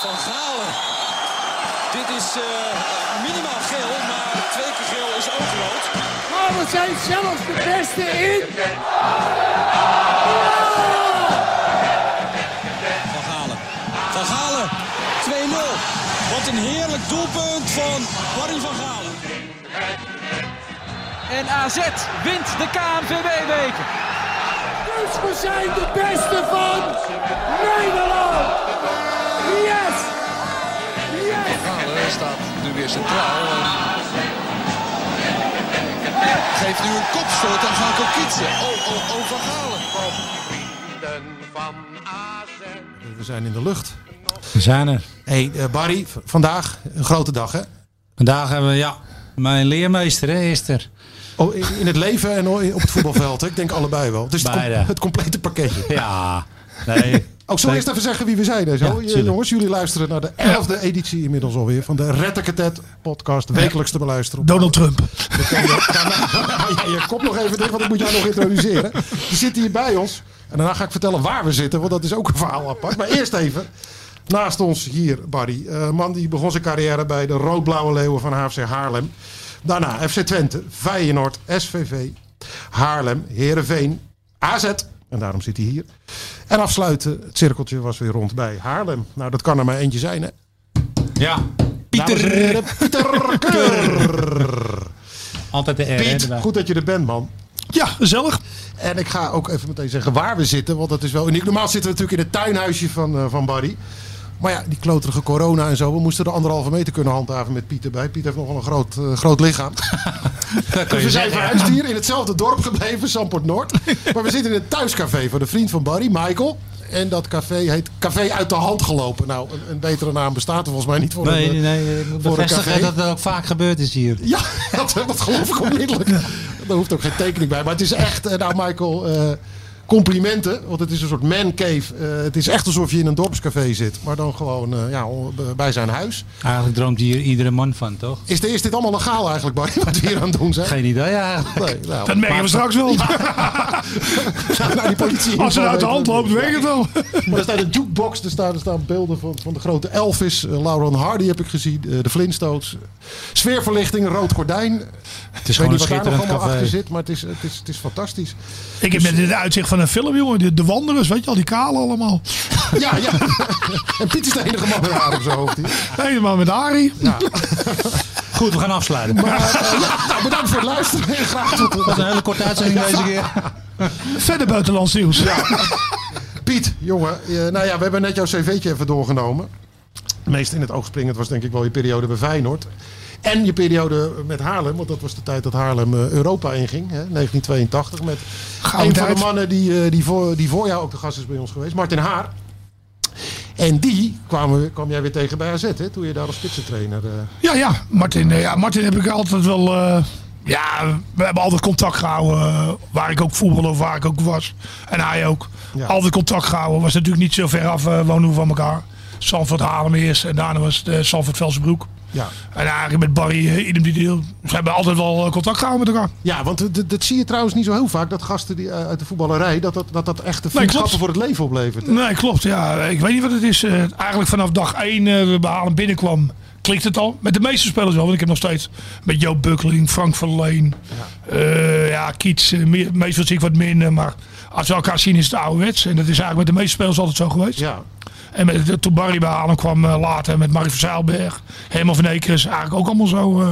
Van Galen. Dit is uh, minimaal geel, maar twee keer geel is ook rood. Maar we zijn zelfs de beste in. Van Galen. Van Galen. 2-0. Wat een heerlijk doelpunt van Barry van Galen. En AZ wint de KNVB-beker. We zijn de beste van Nederland. Yes! Yes! Galen staat nu weer centraal. Geeft nu een kopstoot aan Gaan Kokitsen. Oh, oh, oh, Van Galen. We zijn in de lucht. We zijn er. hey, uh, Barry, vandaag een grote dag hè? Vandaag hebben we, ja, mijn leermeester hè, is er. Oh, in het leven en op het voetbalveld. Ik denk allebei wel. Het is het, com het, complete pakketje. Ja, nee. Ook zo eerst even zeggen wie we zijn. Hè, zo. Ja, jongens, jullie luisteren naar de elfde editie inmiddels alweer van de Rettekatet podcast. Wekelijks te beluisteren. Donald Trump. ja, je kop nog even dicht, want ik moet jou nog introduceren. Die zit hier bij ons. En daarna ga ik vertellen waar we zitten, want dat is ook een verhaal apart. Maar eerst even. Naast ons hier, Barry. Een man die begon zijn carrière bij de Rood-Blauwe Leeuwen van HFC Haarlem. Daarna FC Twente, Feyenoord, SVV, Haarlem, Heerenveen, AZ. En daarom zit hij hier. En afsluiten, het cirkeltje was weer rond bij Haarlem. Nou, dat kan er maar eentje zijn, hè? Ja. Pieter. Pieter Keur. Altijd de R, Piet, goed dat je er bent, man. Ja, gezellig. En ik ga ook even meteen zeggen waar we zitten. Want dat is wel uniek. Normaal zitten we natuurlijk in het tuinhuisje van, uh, van Barry. Maar ja, die kloterige corona en zo. We moesten de anderhalve meter kunnen handhaven met Pieter bij. Piet heeft nog wel een groot, uh, groot lichaam. dus we zijn verhuisd hier in hetzelfde dorp gebleven, Samport Noord. maar we zitten in het thuiscafé van de vriend van Barry, Michael. En dat café heet Café uit de hand gelopen. Nou, een, een betere naam bestaat er volgens mij niet voor nee, een, nee, ik moet voor een café. dat dat ook vaak gebeurd is hier. Ja, dat, dat geloof ik onmiddellijk. Daar hoeft ook geen tekening bij. Maar het is echt, nou Michael... Uh, complimenten. Want het is een soort man cave. Uh, het is echt alsof je in een dorpscafé zit. Maar dan gewoon uh, ja, bij zijn huis. Eigenlijk droomt hier iedere man van, toch? Is, de, is dit allemaal legaal eigenlijk, Barry? Wat we hier aan het doen zijn? Geen idee, ja. Nee, nou, dat merken we straks wel. nou, nou, die politie Als ze uit de hand loopt, weet het wel. er staat een jukebox. Er staan, er staan beelden van, van de grote Elvis. Uh, Lauren Hardy heb ik gezien. de Flintstones. Sfeerverlichting, een rood gordijn. Het is ik weet gewoon niet wat daar nog allemaal café. achter zit. Maar het is, het is, het is fantastisch. Ik heb dus, met het uitzicht van een film, jongen. De, de wanderers, weet je al, die kale allemaal. Ja, ja. en Piet is de enige man met haar op zijn hoofd hier. Helemaal met Arie. Ja. Goed, we gaan afsluiten. Maar, uh, ja, nou, bedankt voor het luisteren. Graag tot Dat was een hele korte uitzending deze keer. Verder buitenlands nieuws. Ja. Piet, jongen. Nou ja, we hebben net jouw cv'tje even doorgenomen. Het meest in het oog springend was denk ik wel je periode bij Feyenoord. En je periode met Haarlem, want dat was de tijd dat Haarlem uh, Europa inging, hè, 1982. Met Gouden een van de mannen die, uh, die, voor, die voor jou ook de gast is bij ons geweest, Martin Haar. En die kwam jij weer tegen bij AZ, hè, toen je daar als spitsentrainer... Uh... Ja, ja. Martin, ja, Martin heb ik altijd wel... uh, ja, we hebben altijd contact gehouden. Uh, waar ik ook voetbalde of waar ik ook was. En hij ook. Ja. Altijd contact gehouden. Was natuurlijk niet zo ver af wonen we van elkaar. Salford Haarlem eerst en daarna was het Salford Velsenbroek. Ja. En eigenlijk met Barry, uh, idem die deel. Ze hebben altijd wel contact gehouden met elkaar. Ja, want dat, zie je trouwens niet zo heel vaak. Dat gasten die, uh, uit de voetballerij, dat dat, dat, dat echt de vriendschappen nee, voor het leven oplevert. Hè? Nee, klopt. Ja. Ik weet niet wat het is. Uh, eigenlijk vanaf dag 1 we behalen binnenkwam, klikt het al. Met de meeste spelers wel. Want ik heb nog steeds met Joop Bukkeling, Frank van Leen. Ja, ja Kiets, meestal zie ik wat minder. Maar als we elkaar zien is het ouderwets. En dat is eigenlijk met de meeste spelers altijd zo geweest. Ja. En met, toen Barry bij kwam uh, later met Marie van Zeilberg, Herman van Ekers, eigenlijk ook allemaal zo. Uh,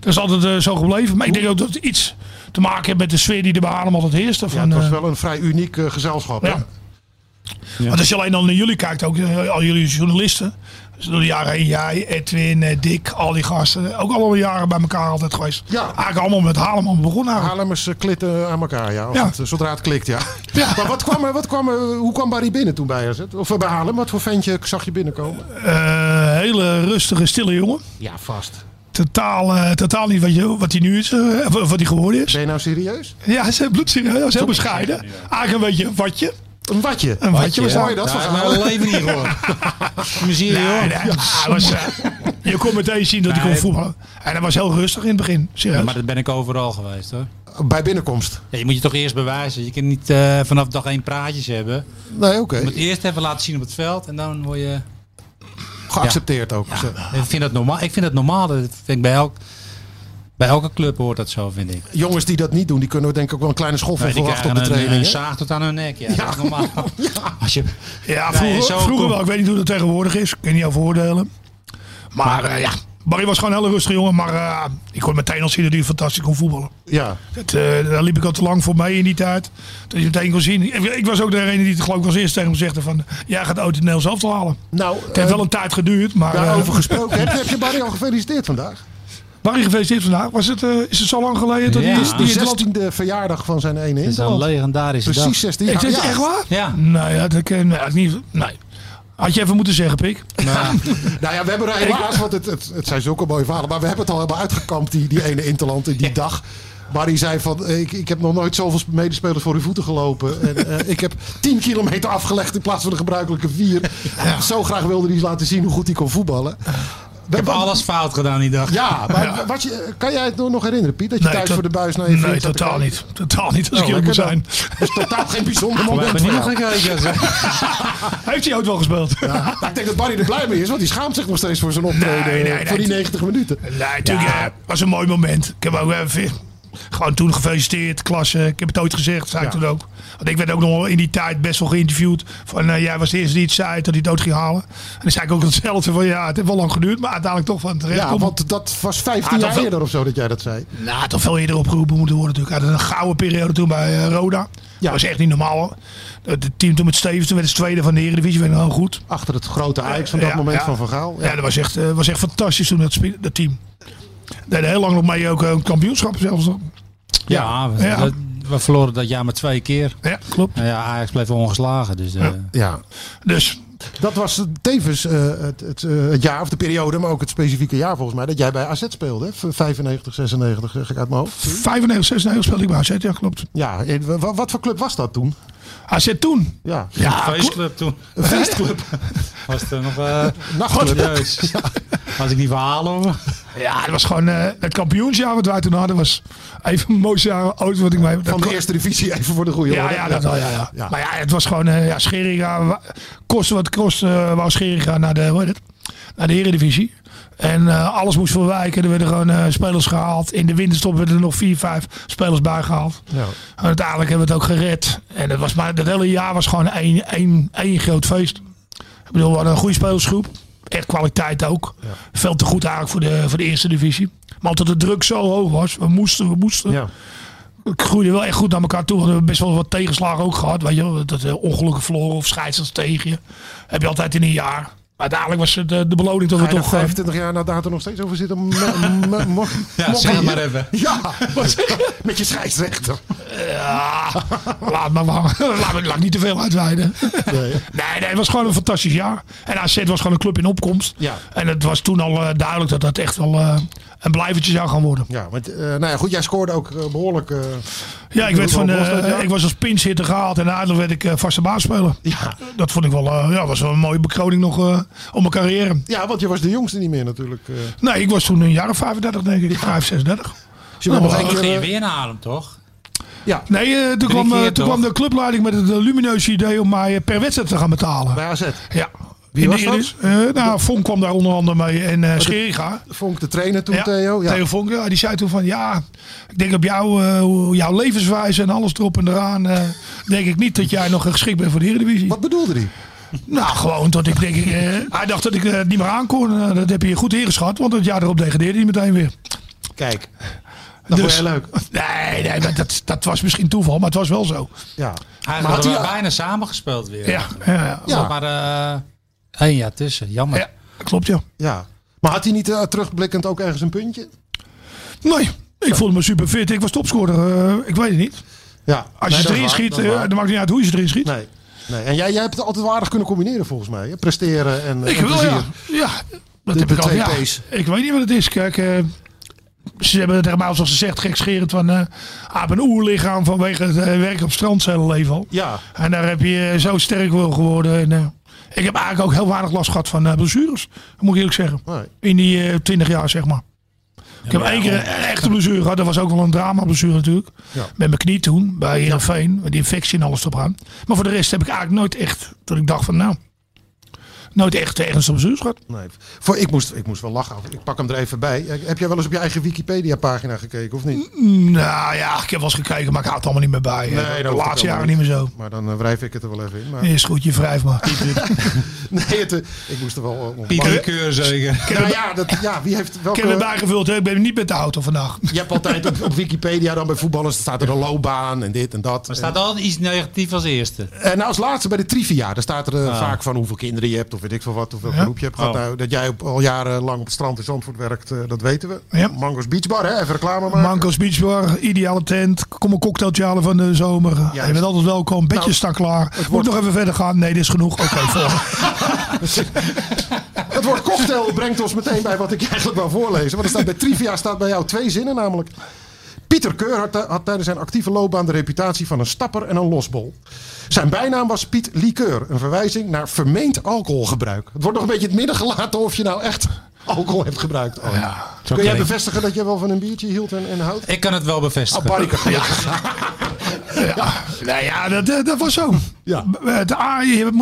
dat is altijd uh, zo gebleven. Maar ik denk ook dat het iets te maken heeft met de sfeer die er bij Haarlem altijd heerste. Van, ja, het was wel een vrij uniek gezelschap. Ja. Ja. Want als je alleen al naar jullie kijkt, ook al jullie journalisten. Dus door de jaren heen, jij, Edwin, Dick, al die gasten. Ook allemaal jaren bij elkaar altijd geweest. Ja. Eigenlijk allemaal met Haarlem begonnen. Haarlemmers klitten aan elkaar, ja. ja. Het, zodra het klikt, ja. ja. Maar wat kwam, wat kwam, hoe kwam Barry binnen toen bij AZ? Of bij Haarlem? Wat voor ventje zag je binnenkomen? Uh, hele rustige, stille jongen. Ja, vast. Totaal, uh, totaal niet wat, je, wat hij nu is, uh, wat hij geworden is. Ben je nou serieus? Ja, hij is bloedserieus. Hij is heel bescheiden. Ja. Eigenlijk een beetje een watje. Een watje. Een watje, wat hoor je dat? Ja, maar leven niet gewoon. Muziek, nee, nee, ja, was, uh, je kon meteen zien dat nee. hij kon voetballen. En hij was heel rustig in het begin. Serieus. Ja, maar dat ben ik overal geweest hoor. Bij binnenkomst? Ja, je moet je toch eerst bewijzen. Je kan niet uh, vanaf dag één praatjes hebben. Nee, oké. Okay. Je moet eerst even laten zien op het veld en dan word je... geaccepteerd ook. Zo. Ik vind dat normaal. Ik vind het normaal. Dat vind ik bij, elk, bij elke club hoort dat zo, vind ik. Jongens die dat niet doen, die kunnen we denk ik ook wel een kleine schoffel Nee, verwachten op de een, training. een hè? zaag tot aan hun nek. Ja, dat is normaal. Als je, Ja, vroeger, zo vroeger kom- wel. Ik weet niet hoe dat tegenwoordig is. Ik kan niet over oordelen. Maar eh, ja, Barry was gewoon een hele rustige jongen. Maar eh, ik kon meteen al zien dat hij fantastisch kon voetballen. Ja, Dat, eh, daar liep ik al te lang voor mee in die tijd. Dat je meteen kon zien. Ik, ik was ook degene die het geloof ik als eerste tegen hem zegt van... Jij gaat ooit het Nederlands zelf halen. nou, Het heeft wel een tijd geduurd. Maar eh, daarover gesproken. heb, heb je Barry al gefeliciteerd vandaag? Barry gefeliciteerd vandaag. Was het, eh, is het zo lang geleden? Dat Ja. hij is, is die De is land- 16e verjaardag van zijn ene het is een legendarische dag. Precies 16 Ik jaar. zeg het Ja. echt waar? Ja. Nee, ja, dat ken nee, niet. Nee. Had je even moeten zeggen, Pik. Nou ja, we hebben er helaas, want het, het, het zijn zulke mooie verhalen. Maar we hebben het al helemaal uitgekampt, die, die ene interland in die dag. Barry zei van, eh, ik, ik heb nog nooit zoveel medespelers voor uw voeten gelopen. En, eh, ik heb 10 kilometer afgelegd in plaats van de gebruikelijke 4. Zo graag wilde hij laten zien hoe goed hij kon voetballen. Ik heb alles fout gedaan die dag. Ja, maar Wat je, kan jij het nog herinneren, Piet? Dat je thuis voor de buis naar je Nee, vriend te totaal niet. Totaal niet, als Oh, ik eerlijk moet zijn. Dat is totaal geen bijzonder We moment. hebben voor niet gekeken. Heeft hij ooit wel gespeeld? Ja, ik denk dat Barry er blij mee is, want die schaamt zich nog steeds voor zijn optreden. Nee, nee, eh, nee. voor die 90 minuten. Nee, natuurlijk. eh, was een mooi moment. Ik heb ook even, gewoon toen gefeliciteerd, klasse. Ik heb het ooit gezegd, zei ik Ja. toen ook. Want ik werd ook nog wel in die tijd best wel geïnterviewd. Van eh, jij was de eerste die het zei dat hij het ooit ging halen. En dan zei ik ook hetzelfde van ja, het heeft wel lang geduurd, maar uiteindelijk toch van terecht. Ja, want dat was 15 Ah, jaar wel- eerder of zo dat jij dat zei. Nou, toch veel eerder opgeroepen moeten worden natuurlijk. Had een gouden periode toen bij eh, Roda. Dat was echt niet normaal. Het team toen met Stevens, toen werd het tweede van de Eredivisie, werd heel goed. Achter het grote Ajax van dat Ja, moment ja. van Van Gaal. Ja, dat was echt, eh, was echt fantastisch toen, dat, dat team. Deden heel lang nog mee ook eh, een kampioenschap zelfs. Ja, we, Ja. dat- we verloren dat jaar maar twee keer. Ja, klopt. Nou ja, Ajax bleef ongeslagen. Dus, eh, Ja, Dus dat was tevens eh, het, het, eh, het jaar of de periode, maar ook het specifieke jaar volgens mij, dat jij bij AZ speelde. Hè? 95, 96, zeg ik uit mijn hoofd. 95, 96 speelde ik bij AZ, ja klopt. Ja, eh, wa- wat voor club was dat toen? AZ toen. Ja, Ja, feestclub toen. een feestclub. Was het nog uh, Nachtclub. Was ik niet verhalen hoor. Ja, het was gewoon eh, het kampioensjaar wat wij toen hadden. was even een mooi jaar oud wat ik mee... Van de eerste divisie, even voor de goede Ja, orde. ja, dat wel, ja, ja. Ja. Maar ja, het was gewoon eh ja, Scheringa. wa- Kosten wat kost, eh wou Scheringa naar de, hoe heet het? Naar de Eredivisie. En eh, alles moest verwijken. Er werden gewoon eh, spelers gehaald. In de winterstop werden er nog vier, vijf spelers bijgehaald. Ja. En uiteindelijk hebben we het ook gered. En het, was maar, het hele jaar was gewoon één, één, één groot feest. Ik bedoel, we hadden een goede spelersgroep. Echt kwaliteit ook. Veel te goed eigenlijk voor de, voor de eerste divisie. Maar omdat de druk zo hoog was. We moesten, we moesten. Ja. Ik groeide wel echt goed naar elkaar toe. We hebben best wel wat tegenslagen ook gehad. Weet je, dat uh, ongelukken verloren of scheidsrechters tegen je. Heb je altijd in een jaar. Maar uiteindelijk was het uh, de beloning dat we er toch... eh, 25 jaar na datum nog steeds over zitten? m- m- m- Ja, zeg maar even. Ja, met je scheidsrechter. Ja, laat maar laat, me- laat niet te veel uitweiden. Nee. Nee, nee, het was gewoon een fantastisch jaar. En AZ was gewoon een club in opkomst. Ja. En het was toen al eh, duidelijk dat dat echt wel eh, een blijvertje zou gaan worden. Ja, want, eh, nou ja, goed, jij scoorde ook eh, behoorlijk. eh, Ja, ik, werd van, eh, ja? ik was als pinchitter gehaald en uiteindelijk werd ik vaste baasspeler. ja. Dat vond ik wel, eh, ja, was wel een mooie bekroning nog eh, om mijn carrière. ja, want je was de jongste niet meer natuurlijk. eh. Nee, ik was toen een jaar of 35 denk ik, 5, 36. Dus je Oh, nog één We keer. weer naar Adem toch? ja, Nee, eh, toen, kwam, toen kwam de clubleiding met het lumineuze idee om mij per wedstrijd te gaan betalen. bij AZ. Ja. Wie was dat? Eh, nou, Vonk kwam daar onder andere mee en eh Scheringa. Vonk de trainer toen, Ja, Theo. Ja. Theo Vonk, ja, die zei toen van ja, ik denk op jou, eh, jouw levenswijze en alles erop en eraan, eh, denk ik niet dat jij nog geschikt bent voor de Eredivisie. Wat bedoelde hij? Nou, gewoon dat ik denk, ik, eh, hij dacht dat ik eh, niet meer aankon. Dat heb je goed ingeschat, want het jaar erop degradeerde hij meteen weer. Kijk, dat Dus- vond jij leuk. Nee, nee dat, dat, dat was misschien toeval, maar het was wel zo. Ja. Maar hadden had we hij- bijna samengespeeld weer. Ja, ja, ja. Ja. Maar eh één jaar tussen. Jammer. ja klopt ja. ja. Maar had hij niet eh, terugblikkend ook ergens een puntje? Nee, ik voelde me super fit. Ik was topscorer. eh, ik weet het niet. Ja. Als je Nee, erin waar, schiet, dat eh, dan maakt niet uit hoe je ze erin schiet. Nee. nee. En jij, jij hebt het altijd wel aardig kunnen combineren volgens mij. Hè? Presteren en, Ik en wil, plezier. ja. ja. Dat De- heb de ik al. Ja. Ik weet niet wat het is. Kijk, eh, ze hebben tegen mij zoals ze zegt gekscherend van eh ah, een oerlichaam vanwege het werk op strand zijn leven al. Ja. En daar heb je zo sterk wel geworden. En, eh, ik heb eigenlijk ook heel weinig last gehad van eh blessures. Dat moet ik eerlijk zeggen. Nee. In die eh, twintig jaar zeg maar. Ik heb één keer een echte blessure gehad. Dat was ook wel een drama blessure natuurlijk. Ja. Met mijn knie toen. Bij Heerenveen. Met die infectie en alles erop aan. Maar voor de rest heb ik eigenlijk nooit echt. Dat ik dacht van nou. Nooit echt ergens op bezoek gehad. Nee. Voor, ik, moest, ik moest wel lachen. Ik pak hem er even bij. Eh, Heb jij wel eens op je eigen Wikipedia-pagina gekeken of niet? Nou ja, ik heb wel eens gekeken, maar ik houd het allemaal niet meer bij. Nee, de dat hoeft laatste jaren niet meer zo. Maar dan eh, wrijf ik het er wel even in. Maar, Is goed, je wrijft maar. nee, het, eh, ik moest er wel om Pieter lachen. Keur zeker. Nou ja, dat, ja, wie heeft welke... Ik heb bijgevuld, hè. ik ben niet met de auto vandaag. Je hebt altijd op, op Wikipedia dan bij voetballers staat er een loopbaan en dit en dat. Er staat altijd iets negatiefs als eerste. En nou, als laatste bij de trivia, daar staat er eh, Ah. vaak van hoeveel kinderen je hebt of weet ik veel wat, hoeveel beroep je hebt gehad. Oh. Nou, dat jij op, al jarenlang op het strand in Zandvoort werkt, eh, dat weten we. Ja. Mango's Beach Bar, hè? even reclame maken. Manco's Beach Bar, ideale tent. Kom een cocktailtje halen van de zomer. Je bent altijd welkom. Bedjes Nou, staan klaar. Moet wordt- nog even verder gaan? Nee, dit is genoeg. Oké, volgende. Het woord cocktail brengt ons meteen bij wat ik eigenlijk wou voorlezen. Want er staat bij trivia staat bij jou twee zinnen namelijk. Pieter Keur had, had tijdens zijn actieve loopbaan de reputatie van een stapper en een losbol. Zijn bijnaam was Piet Liqueur, een verwijzing naar vermeend alcoholgebruik. Het wordt nog een beetje in het midden gelaten of je nou echt alcohol hebt gebruikt. Oh, Kun jij bevestigen dat je wel van een biertje hield en, en houdt? Ik kan het wel bevestigen. Barry, gelukkig. Ja, nou ja, dat, dat, dat was zo. Ja. Het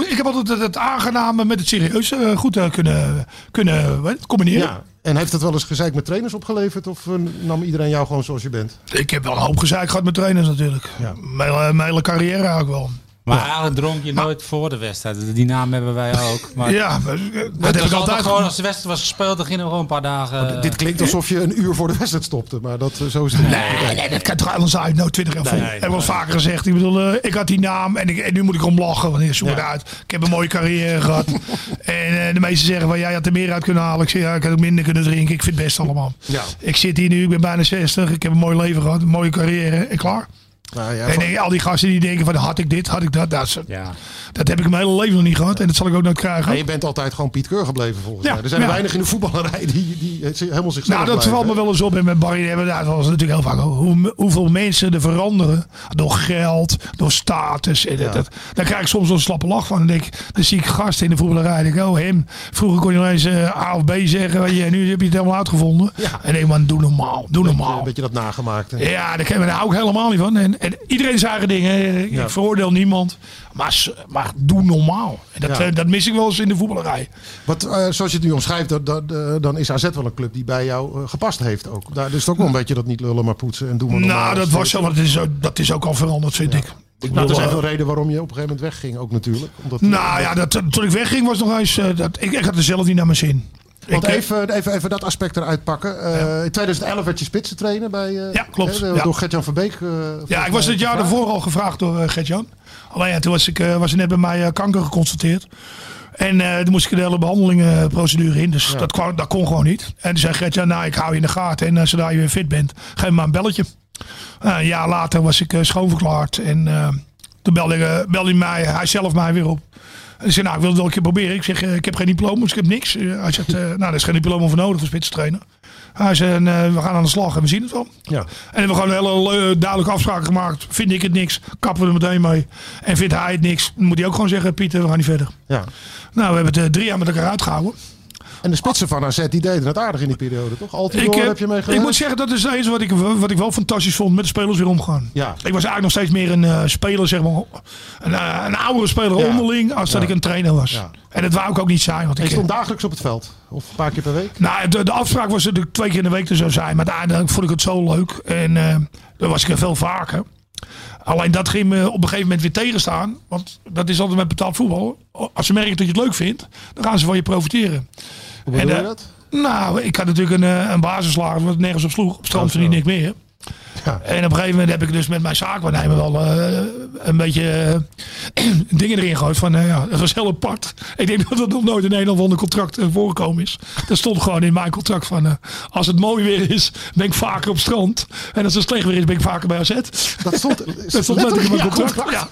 ik heb altijd het, aangename met het serieus eh, goed eh, kunnen, kunnen wat, combineren. Ja. En heeft het wel eens gezeik met trainers opgeleverd? Of eh, nam iedereen jou gewoon zoals je bent? Ik heb wel een hoop gezeik gehad met trainers natuurlijk. Ja. Mijn, hele- mijn hele carrière eigenlijk wel. Maar eigenlijk dronk je nooit voor de wedstrijd. Die naam hebben wij ook. Maar Ja, maar, eh, dat heb ik altijd gewoon als de wedstrijd was gespeeld, dan gingen we gewoon een paar dagen. Dit klinkt alsof je een uur voor de wedstrijd stopte. Maar dat, eh, zo is het. Nee, nee, dat kan toch anders uit. Nou, 20 jaar vol. Heb wel vaker gezegd. Ik bedoel, eh, ik had die naam en, ik, en nu moet ik om lachen. Want Ja. uit. Ik heb een mooie carrière gehad. En eh, de meesten zeggen van, jij had er meer uit kunnen halen. Ik zeg, ja, ik had ook minder kunnen drinken. Ik vind het best allemaal. Ja. Ik zit hier nu, ik ben bijna 60. Ik heb een mooi leven gehad, een mooie carrière en klaar. Nou, ja, en eh, al die gasten die denken van, had ik dit, had ik dat. Dat, Ja. dat heb ik mijn hele leven nog niet gehad. En dat zal ik ook nooit krijgen. Ja, je bent altijd gewoon Piet Keur gebleven volgens Ja, mij. Er zijn er weinig in de voetballerij die, die eh, helemaal zichzelf Nou, dat blijven. valt me wel eens op. En met Barry hebben we daar was natuurlijk heel vaak hoe, hoeveel mensen er veranderen door geld, door status. En dat, Ja. dat- daar krijg ik soms wel een slappe lach van. Dan denk ik, dan zie ik gasten in de voetballerij. Denk ik, oh hem, vroeger kon je nog eens eh, A of B zeggen. Weet je, en nu heb je het helemaal uitgevonden. Ja. En denk, man, doe normaal, doe normaal. Een beetje dat nagemaakt. hè. Ja, daar ken- daar hou ik helemaal niet van. En, en iedereen eigen dingen. Ik Ja. veroordeel niemand. Maar, maar doe normaal. En dat, Ja. eh, dat mis ik wel eens in de voetballerij. Wat, eh, zoals je het nu omschrijft, dat, dat, eh, dan is AZ wel een club die bij jou gepast heeft ook. Daar is het ook wel een beetje dat niet lullen maar poetsen en doen maar normaal. Nou, dat was zo. Dat is, ook- dat is ook al veranderd, vind ik. Ik Nou, zijn eh, veel reden waarom je op een gegeven moment wegging ook natuurlijk. Omdat, Nou ja, dat, toen ik wegging was nog eens... dat, ik, ik had er zelf niet naar mijn zin. Want Ik, even, even, even dat aspect eruit pakken. Eh, In 2011 werd je spitsentrainer bij... eh, Ja, klopt. hè, Ja. Door Gert-Jan van Beek. eh, ja, ik was het jaar daarvoor al gevraagd door uh, Gert-Jan. Alleen ja, toen was, ik, was net bij mij kanker geconstateerd. En eh toen moest ik de hele behandelingenprocedure in. Dus Ja. dat, kwam, dat kon gewoon niet. En toen zei Gert-Jan, nou ik hou je in de gaten. En zodra je weer fit bent, geef me maar een belletje. Nou, een jaar later was ik schoonverklaard. En toen belde, belde hij, mij, hij zelf mij weer op. Hij zei, nou ik wil het wel een keer proberen. Ik zeg, eh, ik heb geen diploma, dus ik heb niks. Eh, hij zegt, eh, nou daar is geen diploma voor nodig voor spitstrainer. Hij zei, en, we gaan aan de slag en we zien het wel. Ja. En we hebben gewoon een hele duidelijke afspraken gemaakt. Vind ik het niks, kappen we er meteen mee. En vindt hij het niks, dan moet hij ook gewoon zeggen: Pieter, we gaan niet verder. Ja. Nou, we hebben het drie jaar met elkaar uitgehouden. En de spitsen van AZ die deden het aardig in die periode, toch? Altidoor Ik, eh, heb je mee ik moet zeggen, dat is het enige wat ik, wat ik wel fantastisch vond met de spelers weer omgaan. Ja. Ik was eigenlijk nog steeds meer een eh, speler, zeg maar. Een, eh, een oudere speler Ja. onderling, als dat Ja. ik een trainer was. Ja. En dat wou ik ook niet zijn. Want En ik, stond dagelijks op het veld? Of een paar keer per week? Nou, de, de afspraak was dat ik twee keer in de week er zou zijn. Maar uiteindelijk vond ik het zo leuk. En dan was ik er veel vaker. Alleen dat ging me op een gegeven moment weer tegenstaan. Want dat is altijd met betaald voetbal. Als ze merken dat je het leuk vindt, dan gaan ze van je profiteren. Hoe bedoel je dat? Nou, ik had natuurlijk een, eh, een basislager wat nergens op sloeg. Op strand verdien ik meer. Ja. En op een gegeven moment heb ik dus met mijn zaakwaarnemer wel eh, een beetje eh, dingen erin gegooid. Van, eh, ja, dat was heel apart. Ik denk dat het nog nooit in een of ander contract voorgekomen is. Er stond gewoon in mijn contract van, als het mooi weer is, ben ik vaker op strand. En als het slecht weer is, ben ik vaker bij AZ. Dat stond, Dat stond letterlijk in mijn ja, contract. Ja,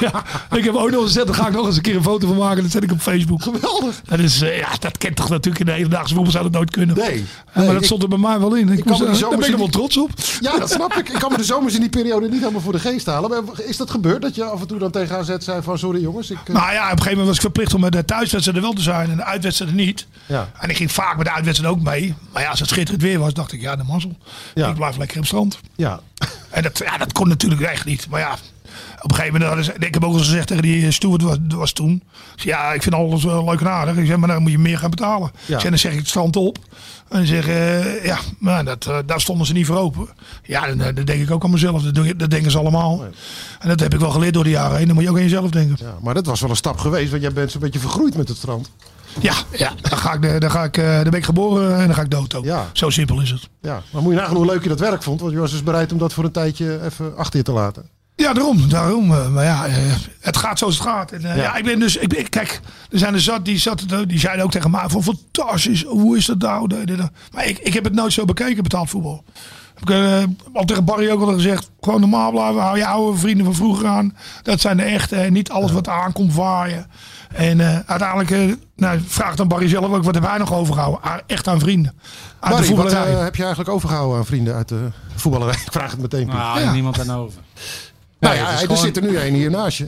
ja. Ik heb ook nog gezegd, daar ga ik nog eens een keer een foto van maken. Dat zet ik op Facebook. Geweldig. Dat, is, ja, dat kent toch natuurlijk in de hedendaagse voetbal zou dat nooit kunnen. Nee. Maar dat ik- stond er bij mij wel in. Ik, daar ben ik er wel trots op. Ja, dat snap ik. Ik kan me de zomers in die periode niet helemaal voor de geest halen. Maar is dat gebeurd dat je af en toe dan tegen AZ zei van sorry jongens? Ik, eh, Nou ja, op een gegeven moment was ik verplicht om met de thuiswedstrijden wel te zijn en de uitwedstrijden niet. Ja. En ik ging vaak met de uitwedstrijden ook mee. Maar ja, als het schitterend weer was, dacht ik, ja, de mazzel. Ja. Ik blijf lekker op strand. ja. En dat, ja, dat kon natuurlijk echt niet. Maar ja, Op een gegeven moment, hadden ze- ik heb ook al gezegd tegen die steward was, was toen. Ja, ik vind alles wel leuk en aardig. Ik zeg, maar dan moet je meer gaan betalen. Ja. Zeg, dan zeg ik het strand op. En dan zeg eh, ja, maar dat, eh, daar stonden ze niet voor open. Ja, dan, eh, dat denk ik ook aan mezelf. Dat, denken ze allemaal. En dat heb ik wel geleerd door de jaren heen. Dan moet je ook aan jezelf denken. Ja, maar dat was wel een stap geweest, want jij bent een beetje vergroeid met het strand. Ja, ja dan, ga ik, dan, ga ik, eh, dan ben ik geboren en dan ga ik dood ook. Ja. Zo simpel is het. Ja, maar moet je nagaan hoe leuk je dat werk vond, want je was dus bereid om dat voor een tijdje even achter je te laten. Ja, daarom. daarom eh, maar ja, eh, het gaat zoals het gaat. En, eh, Ja. ja. ik ben dus, ik ben, kijk, er zijn er zat die, zat, die zeiden ook tegen mij van fantastisch. Hoe is dat nou? Maar ik, ik heb het nooit zo bekeken, betaald voetbal. Heb ik uh, al tegen Barry ook al gezegd. Gewoon normaal blijven. Hou je oude vrienden van vroeger aan. Dat zijn de echte. En niet alles wat aankomt waaien. En eh, uiteindelijk eh, nou, vraagt dan Barry zelf ook. Wat hebben wij nog overgehouden? Ah, echt aan vrienden. Aan Barry, de wat heb je eigenlijk overgehouden aan vrienden uit de voetballerij? Ik vraag het meteen. Nou, Ja. niemand aan over. Nou ja, er gewoon- zit er nu één hier naast je.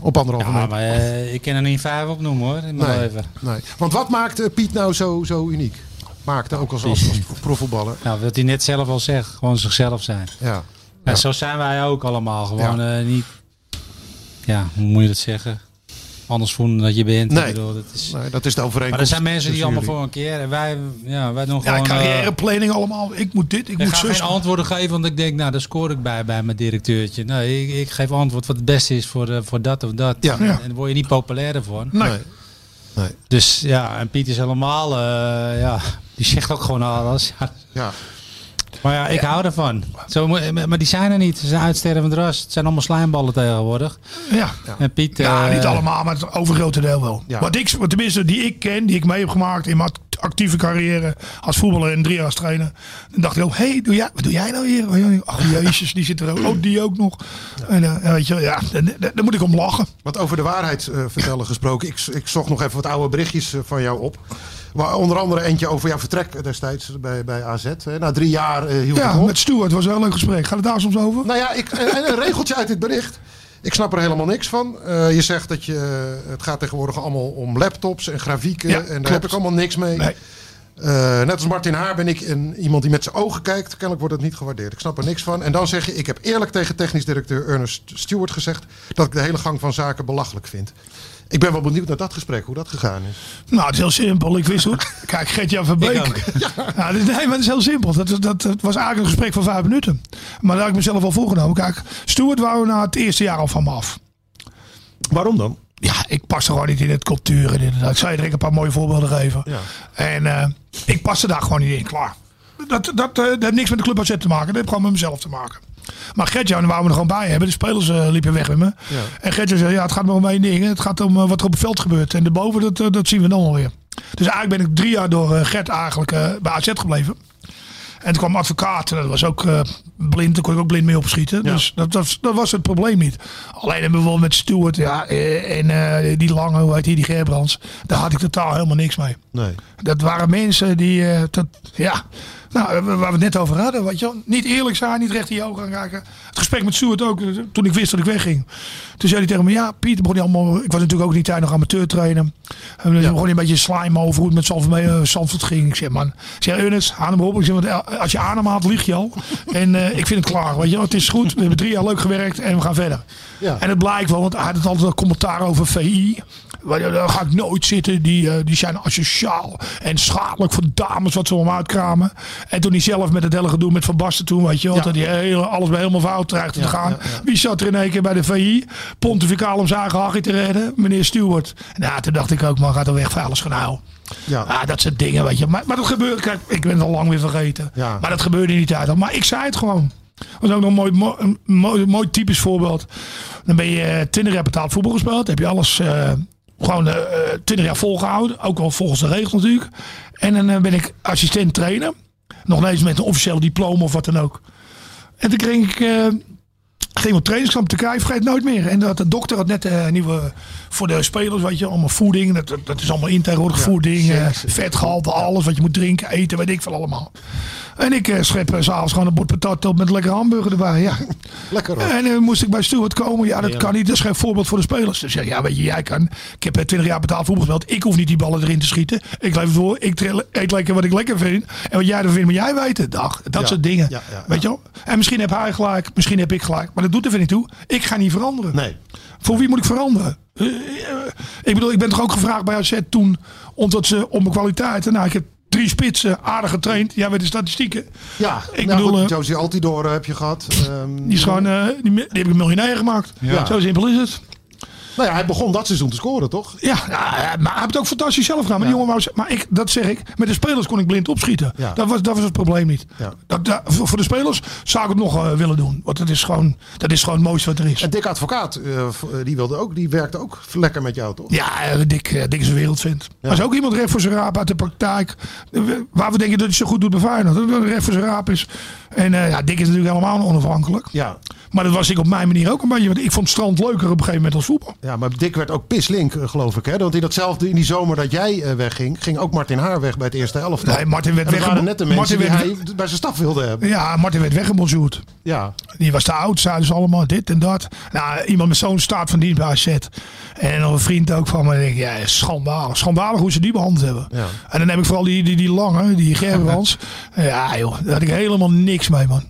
Op anderhalve Ja, meter. maar eh, ik kan er niet vijf opnoemen hoor, in mijn Nee, leven. nee. Want wat maakt eh, Piet nou zo, zo uniek? Maakte ook als, als, als profvoetballer. Nou, wat hij net zelf al zegt, gewoon zichzelf zijn. Ja. Ja, zo zijn wij ook allemaal. Gewoon eh, niet, ja, hoe moet je dat zeggen? Anders voelen dat je bent. Nee. Ik bedoel, dat is... Nee, dat is de overeenkomst. Maar er zijn mensen die allemaal voor een keer. En wij, ja, wij doen ja, gewoon... eh, carrièreplanning allemaal. Ik moet dit, ik ik moet ga zus. geen antwoorden geven, want ik denk, nou, daar scoor ik bij bij mijn directeurtje. Nee, ik, ik geef antwoord wat het beste is voor, eh, voor dat of dat. Ja. En, Ja. en daar word je niet populairder van. Nee. Nee. Dus ja, en Piet is helemaal, eh, ja, die zegt ook gewoon alles. Ja. Maar ja, ik hou ervan. Zo, maar die zijn er niet. Ze zijn uitstervend ras. Het zijn allemaal slijmballen tegenwoordig. Ja. En Piet... Ja, eh, niet allemaal, maar het overgrote deel wel. Ja. Wat ik, wat tenminste, die ik ken, die ik mee heb gemaakt in actieve carrière als voetballer en drie jaar als trainer. Dan dacht ik ook, hé, hey, doe jij, wat doe jij nou hier? Ach, jezus, die zit er ook. Oh, die ook nog. En eh, weet je, ja, daar, moet ik om lachen. Want over de waarheid eh, vertellen gesproken. Ik, ik zocht nog even wat oude berichtjes eh, van jou op. Waar onder andere eentje over jouw vertrek destijds bij, bij AZ. Na drie jaar eh, hield Ja, het op. met Stuart was wel een leuk gesprek. Gaat het daar soms over? Nou ja, ik, en een regeltje uit dit bericht. Ik snap er helemaal niks van. Eh, je zegt dat je, eh, het gaat tegenwoordig allemaal om laptops en grafieken. Ja, en daar klopt. heb ik allemaal niks mee. Nee. Eh, net als Martin Haar ben ik een, iemand die met zijn ogen kijkt. Kennelijk wordt het niet gewaardeerd. Ik snap er niks van. En dan zeg je, ik heb eerlijk tegen technisch directeur Ernest Stewart gezegd... dat ik de hele gang van zaken belachelijk vind. Ik ben wel benieuwd naar dat gesprek, hoe dat gegaan is. Nou, het is heel simpel. Ik wist hoe. Kijk, Gert-Jan van Beek. Ja, dit- nee, maar het is heel simpel. Dat, dat, dat was eigenlijk een gesprek van vijf minuten. Maar daar had ik mezelf al voorgenomen. Kijk, Stuart wou na het eerste jaar al van me af. Waarom dan? Ja, ik paste gewoon niet in het cultuur. En dat. Ik zou je direct een paar mooie voorbeelden geven. Ja. En eh, ik paste daar gewoon niet in. Klaar. Dat, dat, eh, dat heeft niks met de club AZ te maken. Dat heeft gewoon met mezelf te maken. Maar Gertjan wou me er gewoon bij hebben. De spelers eh, liepen weg met me. Ja. En Gertjan zei, ja, het gaat maar om één ding. Het gaat om eh, wat er op het veld gebeurt. En daarboven, dat, eh, dat zien we dan wel weer. Dus eigenlijk ben ik drie jaar door Gert eigenlijk bij AZ gebleven. En toen kwam advocaat. Dat was ook blind. Daar kon ik ook blind mee opschieten. Ja. Dus dat, dat, dat was het probleem niet. Alleen en bijvoorbeeld met Stuart. Ja, en die lange, hoe heet die, die Gerbrands. Daar had ik totaal helemaal niks mee. Nee. Dat waren mensen die, ja, nou, waar we het net over hadden, weet je wel. Niet eerlijk zijn, niet recht in je ogen gaan kijken. Het gesprek met Stuart ook, eh, toen ik wist dat ik wegging. Toen zei hij tegen me, ja, Pieter begon hij allemaal, ik was natuurlijk ook niet tijd nog amateur trainen. En dan begon hij een beetje slime over hoe het met Zandvoort, mee, eh, ging. Ik zeg, man, ik zeg, Ernest, haal hem op. Ik zeg, want eh, als je ademhaalt, lieg je al. En eh, ik vind het klaar, weet je wel. Het is goed, we hebben drie jaar leuk gewerkt en we gaan verder. Ja. En het blijkt wel, want hij had het altijd een commentaar over VI. Waar- Daar ga ik nooit zitten. Die, eh, die zijn asociaal en schadelijk voor dames wat ze om uitkramen. En toen hij zelf met het hele gedoe met Van Basten toen, weet je wel. Dat hij hele, alles bij helemaal fout dreigde te gaan. Wie zat er in één keer bij de VI? Pontificaal om zijn eigen te redden. Meneer Stewart. Nou, toen dacht ik ook, man, gaat er weg vuilnis gaan houden. Ja. Ah, dat soort dingen, weet je. Maar, maar dat gebeurt, kijk, ik ben het al lang weer vergeten. Ja. Maar dat gebeurde niet uit. Maar ik zei het gewoon. Dat was ook nog een mooi, mooi, mooi typisch voorbeeld. Dan ben je twintig jaar betaald voetbal gespeeld. Heb je alles eh, gewoon eh, twintig jaar volgehouden. Ook wel volgens de regels natuurlijk. En dan eh, ben ik assistent trainer. Nog niet eens met een officieel diploma of wat dan ook. En toen kreeg ik... eh, ging op trainingskamp te krijgen, vergeet nooit meer. En dat de dokter had net een nieuwe voor de spelers, weet je, allemaal voeding. Dat, dat is allemaal in tegenwoordig voeding, eh, vetgehalte, alles wat je moet drinken, eten, weet ik veel allemaal. En ik eh, schep eh, s'avonds gewoon een bord patat op met een lekkere hamburger erbij. Ja. Lekker hoor. En dan moest ik bij Stuart komen. Ja, dat kan niet. Dat is geen voorbeeld voor de spelers. Dus ja, ja, weet je, jij kan. Ik heb eh, 20 jaar betaald voetbal gespeeld. Ik hoef niet die ballen erin te schieten. Ik leef voor. Ik eet lekker wat ik lekker vind. En wat jij ervan vindt, moet jij weten. Dag, dat Ja, soort dingen. ja, ja, weet je wel? En misschien heb hij gelijk. Misschien heb ik gelijk. Maar dat doet er weer niet toe. Ik ga niet veranderen. Nee. Voor wie moet ik veranderen? Eh, eh, ik bedoel, ik ben toch ook gevraagd bij AZ toen. Omdat ze om mijn kwaliteit. Nou, ik heb drie spitsen aardig getraind. Jij weet de statistieken. Ja, Ik nou bedoel, goed, eh, Josie Altidore heb je gehad. Ehm, Die, is gewoon, eh, die, die heb ik miljonair gemaakt. Ja. Zo simpel is het. Nou ja, hij begon dat seizoen te scoren, toch? Ja, ja, maar hij heeft het ook fantastisch zelf gedaan. Maar, die jongen wou, maar ik, dat zeg ik, met de spelers kon ik blind opschieten. Ja. Dat, was, dat was het probleem niet. Ja. Dat, dat- voor de spelers zou ik het nog eh, willen doen. Want dat is, gewoon, dat is gewoon het mooiste wat er is. En Dick Advocaat, eh, eh, die, wilde ook, die werkte ook lekker met jou, toch? Ja, eh, Dick, Dick is een wereldvent. Maar is ook iemand recht voor zijn raap uit de praktijk. Waar we denken dat hij zo goed doet bij Feyenoord. Dat hij recht voor zijn raap is. En ja, Dick is natuurlijk helemaal onafhankelijk. Ja. Maar dat was ik op mijn manier ook een beetje. Want ik vond strand leuker op een gegeven moment als voetbal. Ja, maar Dick werd ook pislink, eh, geloof ik. Hè? Want in datzelfde, in die zomer dat jij eh, wegging, ging ook Martin Haar weg bij het eerste elftal. Nee, Martin werd waren net de mensen Martin die werd hij bij zijn staf wilde hebben. Ja, Martin werd weggebonjourd. Ja, Die was te oud, zeiden ze allemaal, dit en dat. Nou, iemand met zo'n staat van dienst bij AZ. En nog een vriend ook van me. Denk, ja, schandalig. Schandalig hoe ze die behandeld hebben. Ja. En dan neem ik vooral die, die, die lange, die Gerbrands. ja joh, daar had ik helemaal niks mee man.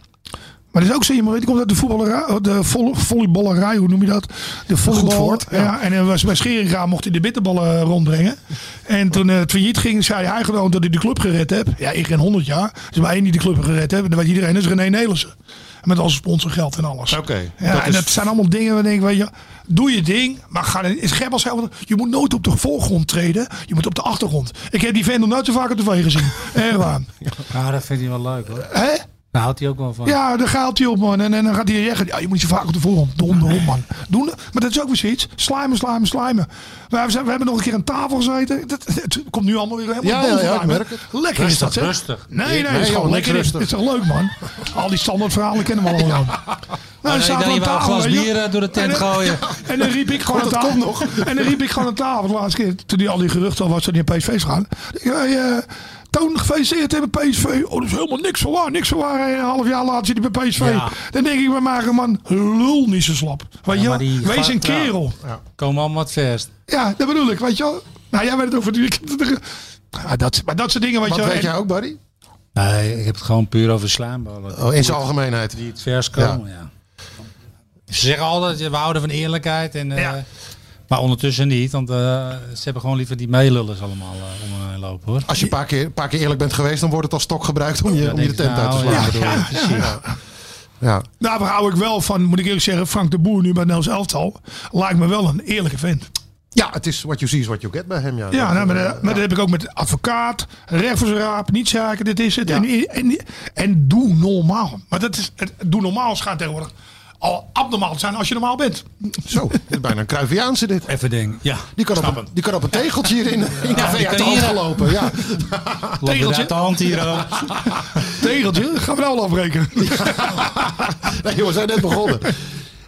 Maar dat is ook zo iemand, die komt uit de voetballerij, de volle, volleyballerij, hoe noem je dat? De volleybal. voort, ja. ja. en hij was bij Scheringa mocht hij de bitterballen rondbrengen. En toen eh, het failliet ging, zei hij gewoon dat hij de club gered heeft. Ja, ik geen 100 jaar. Dus maar één die de club gered heeft, dan weet iedereen, dat is René Nelissen. Met al zijn sponsorgeld en alles. Oké, Ja, dat en is- dat zijn allemaal dingen waar ik denk, weet je, doe je ding, maar ga is Gerbals helemaal. Je moet nooit op de voorgrond treden, je moet op de achtergrond. Ik heb die vent nog nooit zo vaak op tv gezien. Echt waar. Ja, dat vindt hij wel leuk hoor. Hè? Daar houdt hij ook wel van. Ja, daar gaat hij op, man. En, en dan gaat hij zeggen, ja, je moet je vaak op de voorgrond. Donder op, man. Doen, maar dat is ook weer zoiets. Slijmen, slijmen, slijmen. We hebben, we hebben nog een keer aan tafel gezeten. Dat, het komt nu allemaal weer helemaal Ja, ja, boven ja, ik merk het. Lekker is dat, zeg. rustig. Nee, nee, Nee, het is gewoon lekker. rustig. Het is toch leuk, man. Al die standaard verhalen kennen we allemaal. Nou, dan nee, zaten dan we aan een tafel, glas bier, eh, door de tent En dan- gooien. En dan riep ik gewoon aan dat tafel. komt nog. En dan riep ik gewoon aan tafel de laatste keer. Toen die al die geruchten al was dat hij naar PSV gaan. Ja, ja, Toon gefeliciteerd hebben PSV. Oh, dat is helemaal niks van waar. Niks van waar. En een half jaar later zit hij bij PSV. Ja. Dan denk ik bij mij, man, lul niet zo slap. Weet je maar Wees gaat- een ja. kerel. Komen allemaal wat verst. Ja, dat bedoel ik. Weet je wel? Nou, jij weet het over die... Ja, dat, maar dat soort dingen, weet wat je wel. weet En- jij ook, Barry? Nee, ik heb het gewoon puur over slaanballen. Oh, in zijn algemeenheid. Die het vers komen, ja. Ze zeggen altijd, we houden van eerlijkheid. En, eh, Ja. Maar ondertussen niet, want eh, ze hebben gewoon liever die meelullers allemaal uh, om me heen lopen hoor. Als je een paar keer, paar keer eerlijk bent geweest, dan wordt het als stok gebruikt om je, om je de tent uit te nou, slaan. ja, ja, precies. Ja. Nou, daar hou ik wel van, moet ik eerlijk zeggen. Frank de Boer nu bij Nels Elftal. Lijkt me wel een eerlijke vent. ja, het is what you see is what you get bij hem. Ja, Ja, nou, maar, eh, dat- maar dat heb ik ook met advocaat, recht voor zijn raap, niet zaken, dit is het. Ja. En, en, en doe normaal. Maar dat is, het, doe normaal schijnt tegenwoordig al abnormaal te zijn als je normaal bent. Zo, dit is bijna een Cruyffiaanse dit. Even denken. Ja, Die kan, op een, die kan op een tegeltje hier in, in café die uit kan de hand gelopen. Ja. Tegeltje? de hand hier ook. Tegeltje, gaan we nou al afrekenen. Nee, joh, we zijn net begonnen.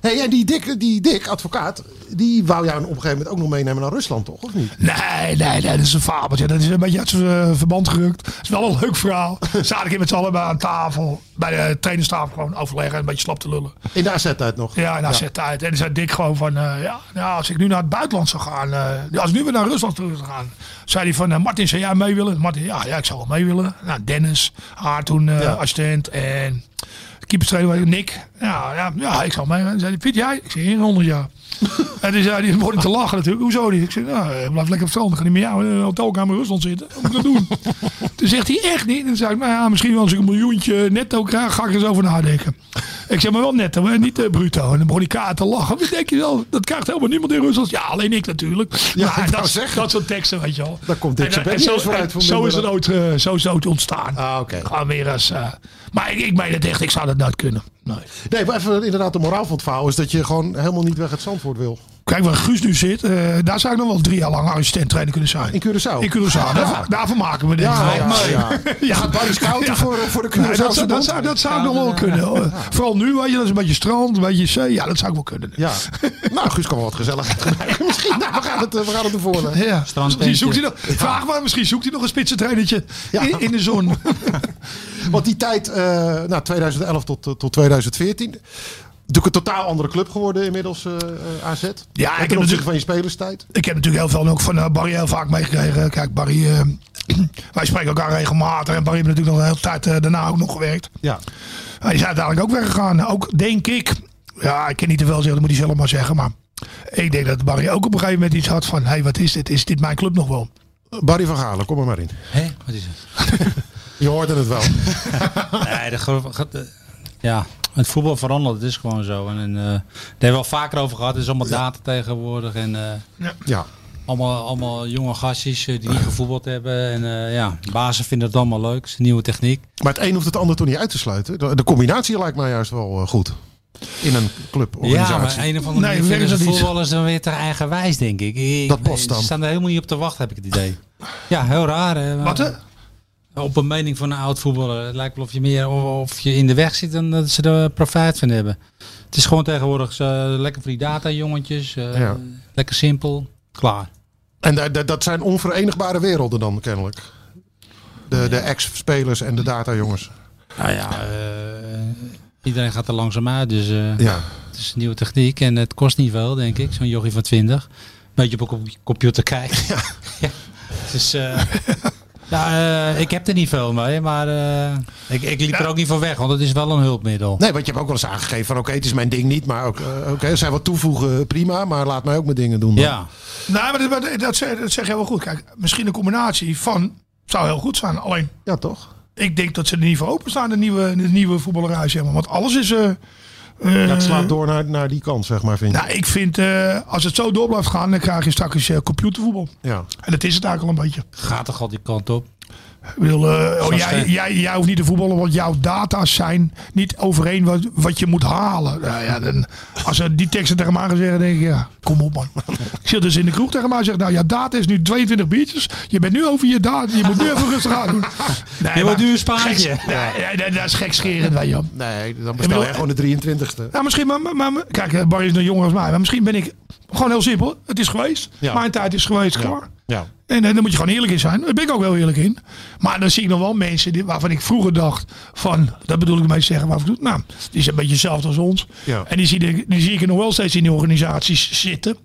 Hey, en die Dick, die Dick, advocaat, die wou jou op een gegeven moment ook nog meenemen naar Rusland, toch? Of niet? Nee, nee, nee, dat is een fabeltje. Dat is een beetje uit zijn eh, verband gerukt. Dat is wel een leuk verhaal. Zaten ik hier met z'n allen bij aan tafel. Bij de trainerstafel gewoon overleggen en een beetje slap te lullen. In de AZ-tijd nog. Ja, na zet tijd. En dan zei Dick gewoon van, eh, ja, ja, als ik nu naar het buitenland zou gaan, eh, als ik nu weer naar Rusland zou gaan, zei hij van, Martin, zou jij mee willen? Martin, ja, ja, ik zou wel mee willen. Nou, Dennis, haar toen Ja. assistent en keeperstrainer Nick. Ja, ja, ja, ik mee. En zei Piet, jij? Ik zei, in 100 jaar. en toen zei hij, begon te lachen natuurlijk. Hoezo niet? Ik zei, nou, eh, blijf lekker op het strand. Dan ga niet met jou in een hotelkamer in Rusland zitten. Wat moet ik dat doen? toen zegt hij, echt niet? En dan zei ik, nou ja, misschien wel als ik een miljoentje netto krijg, ga ik er eens over nadenken. Ik zeg maar wel netto, hè? niet eh, bruto. En dan begon die kaart te lachen. Wat denk je wel? Dat krijgt helemaal niemand in Rusland. Ja, alleen ik natuurlijk. Ja, dat, zeggen. dat soort teksten, weet je wel. Daar komt En, eh, en niet zo, vooruit voor zo is het ooit, eh, zo is het ooit ontstaan. Ah, oké. Gewoon weer als... eh, maar ik, ik meen het echt, ik zou dat nooit kunnen. Nee. Nee, maar even inderdaad de moraal van het verhaal is dat je gewoon helemaal niet weg het Zandvoort wil. Kijk, waar Guus nu zit, eh, daar zou ik nog wel drie jaar lang assistent trainer kunnen zijn. In Curaçao. In Curaçao. Daarvoor, daarvoor maken we dit. Ja, Ja, ja, ja. Je gaat Barry scouten voor, voor de Nee, Curaçaose dat, zou- dat, zou, dat zou ik nog wel kunnen. hoor. Vooral nu, weet je, dat is een beetje strand, een beetje zee. Ja, dat zou ik wel kunnen. Ja. Nou, Guus kan wel wat gezelligheid gebruiken. Misschien. Nou, we gaan het, eh, we gaan het ervoor. Ja. Misschien zoekt hij nog, vraag maar, misschien zoekt hij nog een spitsentrainertje Ja. in, in de zon. Want die tijd, eh nou, 2011 tot, tot 2014. Natuurlijk een totaal andere club geworden inmiddels, eh eh, AZ. Ja, ik Ten heb opzichte natuurlijk- van je spelerstijd. Ik heb natuurlijk heel veel ook van eh, Barry heel vaak meegekregen. Kijk, Barry, wij spreken elkaar regelmatig. En Barry heeft natuurlijk nog de hele tijd daarna ook nog gewerkt. Ja. Hij is uiteindelijk ook weggegaan. Ook denk ik, ja, ik kan niet te veel zeggen, dat moet hij zelf maar zeggen. Maar ik denk dat Barry ook op een gegeven moment iets had van: hé, hey, wat is dit? Is dit mijn club nog wel? Barry van Galen, kom er maar in. Hé, wat is het? Je hoorde het wel. Nee, de- ja, het voetbal verandert, het is gewoon zo. En, en, eh, daar hebben we wel vaker over gehad. Het is allemaal data tegenwoordig. En eh, Ja. allemaal, allemaal jonge gastjes eh, die niet gevoetbald hebben. En eh, ja, bazen vinden het allemaal leuk. Het is een nieuwe techniek. Maar het een hoeft het ander toch niet uit te sluiten. De, de combinatie lijkt mij juist wel goed. In een Ja, cluborganisatie. maar een of andere Nee, vinden ze voetballers dan weer te eigenwijs, denk ik. Ik- Dat past dan. Ze staan er helemaal niet op te wachten, heb ik het idee. Ja, heel raar. Hè? Wat hè? Op een mening van een oud voetballer. Het lijkt wel of je meer of je in de weg zit dan dat ze er profijt van hebben. Het is gewoon tegenwoordig eh, lekker die data jongetjes. eh, Ja. Lekker simpel. Klaar. En da- da- dat zijn onverenigbare werelden dan kennelijk. De, de ex-spelers en de datajongens. Nou ja, eh, iedereen gaat er langzaam uit. Dus Ja. het is een nieuwe techniek. En het kost niet veel, denk ik. Zo'n jochie van 20. Beetje op een com- computer kijken. Ja. Dus ja, eh, ik heb er niet veel mee. Maar eh, ik, ik liep er ook niet van weg. Want het is wel een hulpmiddel. Nee, want je hebt ook wel eens aangegeven van oké, het is mijn ding niet. Maar ook, eh, oké, er zijn wat toevoegen, prima. Maar laat mij ook mijn dingen doen. dan. Ja. Nee, maar dat, dat, dat, zeg, dat zeg je wel goed. Kijk, misschien een combinatie van zou heel goed zijn. Alleen, Ja, toch? ik denk dat ze er niet voor openstaan, de nieuwe, de nieuwe voetballerij. Zeg maar. Want alles is. Ja, het eh, slaat door naar, naar die kant, zeg maar, vind je. Nou, ik vind, eh, als het zo door blijft gaan, dan krijg je straks eh, computervoetbal. Ja. En dat is het eigenlijk al een beetje. Gaat toch al die kant op? Bedoel, eh, oh, jij, jij, jij hoeft niet te voetballen, want jouw data's zijn niet overeen wat, wat je moet halen. Nou ja, dan, als ze die teksten tegen mij gaan zeggen, denk ik, ja, kom op man. Ik zit dus in de kroeg tegen mij en zeg, nou ja, data is nu 22 biertjes. Je bent nu over je data, je moet nu even rustig aan doen. Nee, Je maar- moet nu een spaatje. Nee, nee, dat- is gekscherend, weet je. Nee, dan bestel je gewoon de 23ste. Nou, misschien, maar, maar, maar- kijk, eh, Barry is nog jonger als mij, maar misschien ben ik gewoon heel simpel. Het is geweest. Ja. Mijn tijd is geweest, klaar. Ja. En eh, daar moet je gewoon eerlijk in zijn. Daar ben ik ook wel eerlijk in. Maar dan zie ik nog wel mensen die, waarvan ik vroeger dacht van, dat bedoel ik te zeggen, waarvan ik nou, die zijn een beetje hetzelfde als ons. Ja. En die zie, ik, die zie ik nog wel steeds in die organisaties zitten.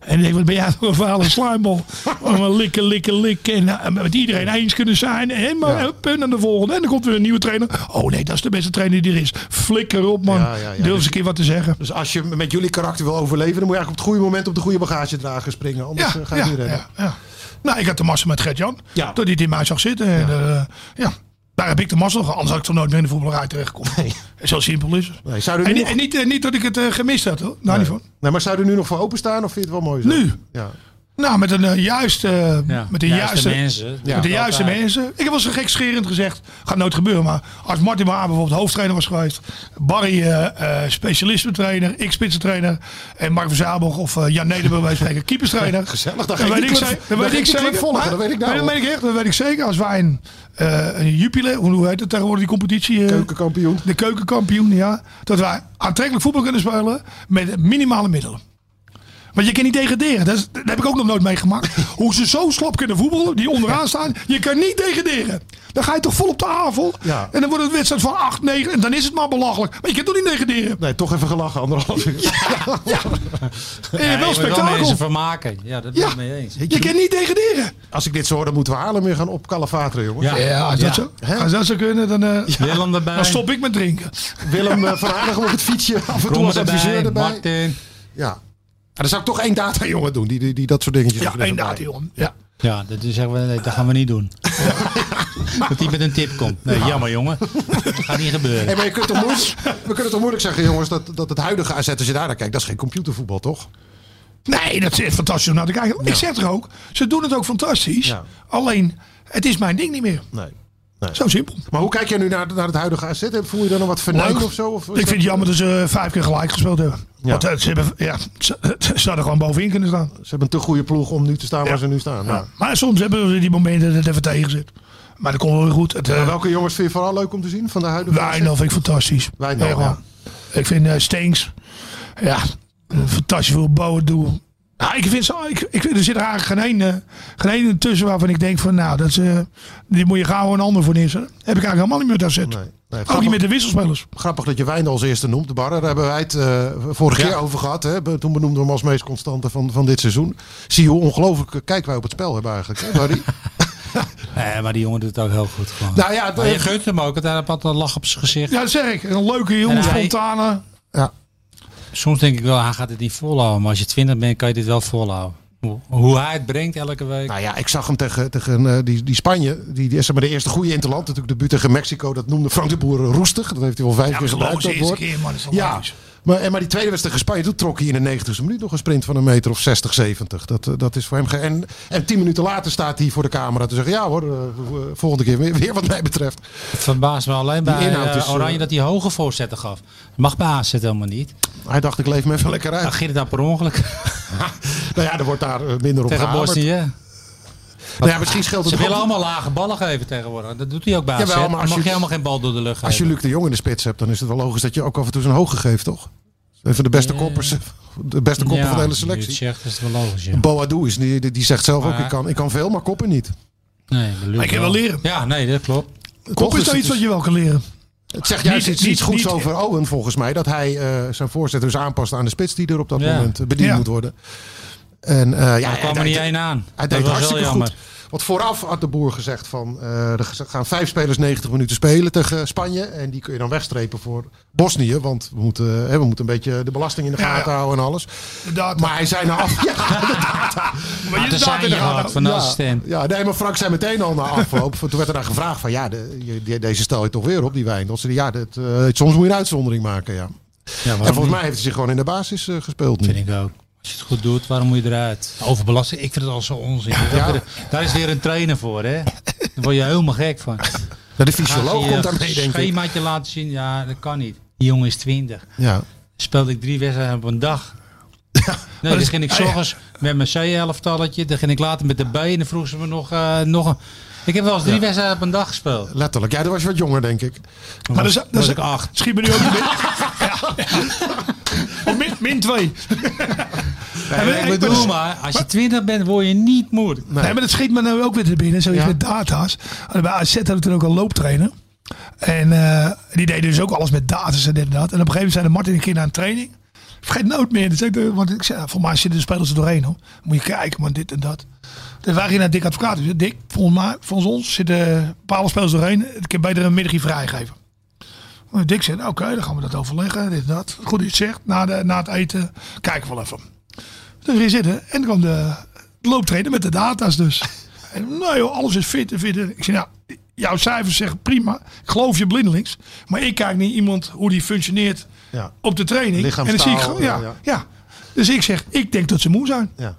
En ik denk, wat ben jij voor een vuile slijmbal? Allemaal likken, likken, likken. En eh, met iedereen eens kunnen zijn. En maar Ja. hup, en dan de volgende. En dan komt weer een nieuwe trainer. Oh nee, dat is de beste trainer die er is. Flikker op man. Ja, ja, ja. Durf eens een keer wat te zeggen. Dus als je met jullie karakter wil overleven, dan moet je eigenlijk op het goede moment op de goede bagagedrager springen. Anders eh, ga je niet redden. ja, ja. Nou, ik had de massa met Gert-Jan. Ja. Dat hij in mij zag zitten. En, eh, ja. Daar heb ik de massa gehad. Anders had ik toch nooit meer in de voetballerij terechtgekomen. Zo simpel is het. Nee, zou En, nog- en niet, eh, niet dat ik het eh, gemist had hoor. Daar niet van. Nee, maar zou je er nu nog voor openstaan of vind je het wel mooi zo? Nu? Ja. Nou, met een eh, juiste, Ja. met de Juiste juiste, mensen. met de juiste Altijd. mensen. Ik heb wel eens gekscherend gezegd, gaat nooit gebeuren. Maar als Martin Baar bijvoorbeeld hoofdtrainer was geweest, Barry uh, specialistentrainer, ik spitsentrainer en Mark Verzabel of eh, Jan Nederburg wij spreken keeperstrainer. Gezellig, dan Dan ga ik weet ik zeker. ga weet ik zeker. dat weet ik nou maar Dat weet ik echt. Dat weet ik zeker. Als wij een, eh een jupiler, hoe heet het tegenwoordig die competitie? eh, Keukenkampioen. de keukenkampioen, ja. Dat wij aantrekkelijk voetbal kunnen spelen met minimale middelen. Want je kan niet degraderen. Dat, is- dat heb ik ook nog nooit meegemaakt. Hoe ze zo slap kunnen voetballen, die onderaan staan. Je kan niet degraderen. Dan ga je toch vol op de. Ja. En dan wordt het een wedstrijd van 8, 9. En dan is het maar belachelijk. Maar je kan toch niet degraderen. Nee, toch even gelachen, anderhalf uur. Je hebt Ja, wel je moet wel spektakel. mensen vermaken. Ja, dat ben Ja. ik mee eens. Je kan niet degraderen. Als ik dit zo hoor, dan moeten we Haarlem weer gaan opkalafateren, jongens. Ja. Ja, als dat, zo, als dat zou kunnen, dan, eh, Willem erbij. dan stop ik met drinken. Willem eh, van op het fietsje, af en toe als adviseur erbij. erbij. Martin. Ja. Dan zou ik toch één data-jongen doen, die, die, die dat soort dingetjes Ja, één data, jongen. Ja. Ja, dat is zeggen we, nee, dat gaan we niet doen. dat hij met een tip komt. Nee, jammer jongen. Dat gaat niet gebeuren. Hey, maar je kunt toch moeilijk, we kunnen toch moeilijk zeggen, jongens, dat, dat het huidige AZ, als je daar naar kijkt, dat is geen computervoetbal, toch? Nee, dat is fantastisch om naar te kijken. Ik zeg er ook, ze doen het ook fantastisch. Ja. Alleen, het is mijn ding niet meer. Nee. Zo simpel. Maar hoe kijk jij nu naar, naar het huidige AZ? Voel je dan nog wat venijn Leuk. of zo? Of Ik vind het jammer dat ze vijf keer gelijk gespeeld hebben. Ja. Want eh, ze, hebben, ja, ze, ze hadden gewoon bovenin kunnen staan. Ze hebben een te goede ploeg om nu te staan waar ze nu staan. Ja. Maar soms hebben ze die momenten dat het even tegen zit. Maar dat komt wel weer goed. Het, uh, welke jongens vind je vooral leuk om te zien van de huidige AZ? Wijndal vind ik fantastisch. Waar. Ik vind eh Steens, ja, fantastisch veel bouwen doen. Nou, ik vind, zo, ik, ik er zit er eigenlijk geen één, eh, geen één tussen waarvan ik denk van nou, dat is, eh, die moet je gauw een ander voor neerzetten. Heb ik eigenlijk helemaal niet meer daar zitten. Nee. Nee, Ook grappig, niet met de wisselspelers. grappig dat je Wijndal als eerste noemt, de Barre. Daar hebben wij het eh, vorige Ja. keer over gehad. Hè? Toen benoemden we hem als meest constante van, van dit seizoen. Zie je hoe ongelooflijk kijk wij op het spel hebben eigenlijk. Hè, Barry? Nee, maar die jongen doet het ook heel goed gewoon. nou ja, maar je de, gunt hem ook. Het had een lach op zijn gezicht. Ja, dat zeg ik. Een leuke jongen, spontane. ja. Soms denk ik wel, hij gaat het niet volhouden. Maar als je 20 bent, kan je dit wel volhouden. Hoe, hoe hij het brengt elke week. Nou ja, ik zag hem tegen, tegen eh, die, die Spanje. Die, die is zeg maar de eerste goede interland. Natuurlijk de buurt tegen Mexico. Dat noemde Frank de Boer roestig. Dat heeft hij wel vijf Ja, keer gebruikt. de Dat eerste woord. keer, man. Dat is toch Ja, logisch. Maar, en maar die tweede wedstrijd tegen Spanje, toen trok hij in de 90ste minuut nog een sprint van een meter of 60, 70. Dat, eh, dat is voor hem. En, en tien minuten later staat hij voor de camera te zeggen: Ja hoor, eh, volgende keer weer, weer wat mij betreft. Het verbaast me alleen Die bij inhoud eh, is, eh, Oranje dat hij hoge voorzetten gaf. Dat mag bij AZ helemaal niet. Hij dacht: Ik leef me even lekker uit. ging het dan per ongeluk Nou ja, er wordt daar eh, minder op tegen. Bosnië. Nou ja, misschien scheelt het Ze ook- willen allemaal lage ballen geven tegenwoordig. Dat doet hij ook bij AZ. Jawel, maar als mag je- je helemaal geen bal door de lucht Als je. Luc de Jong in de spits hebt, dan is het wel logisch dat je ook af en toe zijn hoge geeft, toch? Even de beste koppers, de beste kopper van de hele selectie. zegt, is het wel logisch. Ja. Boadou is die, die- zegt zelf ook: ik kan, ik kan veel, maar koppen niet. Nee, Maar ik kan wel leren. Ja, nee, dat klopt. Kop Toch is is het iets wat je wel kan leren. Het zegt juist Niet- iets, iets niet- goeds niet- over Owen volgens mij. Dat hij eh, zijn voorzet dus aanpast aan de spits die er op dat Ja. moment bediend Ja. moet worden. En eh, ja, Daar kwam er niet één aan. Hij dat deed was hartstikke heel goed. jammer. Want vooraf had de boer gezegd van eh, er gaan vijf spelers 90 minuten spelen tegen Spanje. En die kun je dan wegstrepen voor Bosnië. Want we moeten, hè, we moeten een beetje de belasting in de gaten ja. houden en alles. Maar hij zei na af. Ja, maar je Er de data zijn in je de gaten van de ja, ja, nee, maar Frank zei meteen al na afloop. Toen werd er daar gevraagd van ja, de, deze stel je toch weer op die wijn. Dat ze ja, dat, eh, soms moet je een uitzondering maken. Ja. Ja, En volgens mij heeft hij zich gewoon in de basis eh, gespeeld. nu. Vind ik ook. Als je het goed doet, waarom moet je eruit? Overbelasting, ik vind het al zo onzin. Ja. Daar is weer een trainer voor, hè? Daar word je helemaal gek van. De Ga fysioloog je komt daarmee, denk ik. schemaatje laten zien. Ja, dat kan niet. Die jongen is 20. Ja. Speelde ik drie wedstrijden op een dag. Nee, dan ging ik 's ochtends met mijn C-elftalletje. Dan ging ik later met de B. En dan vroegen ze me nog, eh, nog een... Ik heb wel eens drie wedstrijden op een dag gespeeld. Letterlijk. Ja, dat was je wat jonger, denk ik. Maar dat dat is- dat was ik acht. Schiet me nu ook niet min, min twee. Nee, maar ik bedoel maar, als je 20 bent, word je niet moeilijk. Nee. maar dat schiet me nou ook weer te binnen. Zoiets Ja. met data's. En bij AZ hadden we toen ook een looptrainer. En eh, die deden dus ook alles met data's en dit en dat. En op een gegeven moment zijn de Martin een keer naar een training. Vergeet nooit meer. Dus ik, dacht, want ik zei, volgens mij zitten de spelers er doorheen. Hoor. Moet je kijken, man, dit en dat. Dus wij gingen naar Dick Advocaat. Dus Dick, volgens mij, volgens ons zitten bepaalde spelers doorheen. Ik heb beter een middagje vrijgeven. Maar Dick zei, oké, dan gaan we dat overleggen. Dit en dat. Goed het zegt. Na, de, na het eten kijken we wel even. Dus weer zitten. En dan kwam de looptrainer met de data's dus. En nou joh, alles is fit en fit. Ik zei, nou, jouw cijfers zeggen prima. Ik geloof je blindelings. Maar ik kijk niet iemand hoe die functioneert Ja. op de training. En dan zie ik ja, ja. Dus ik zeg, ik denk dat ze moe zijn. Ja.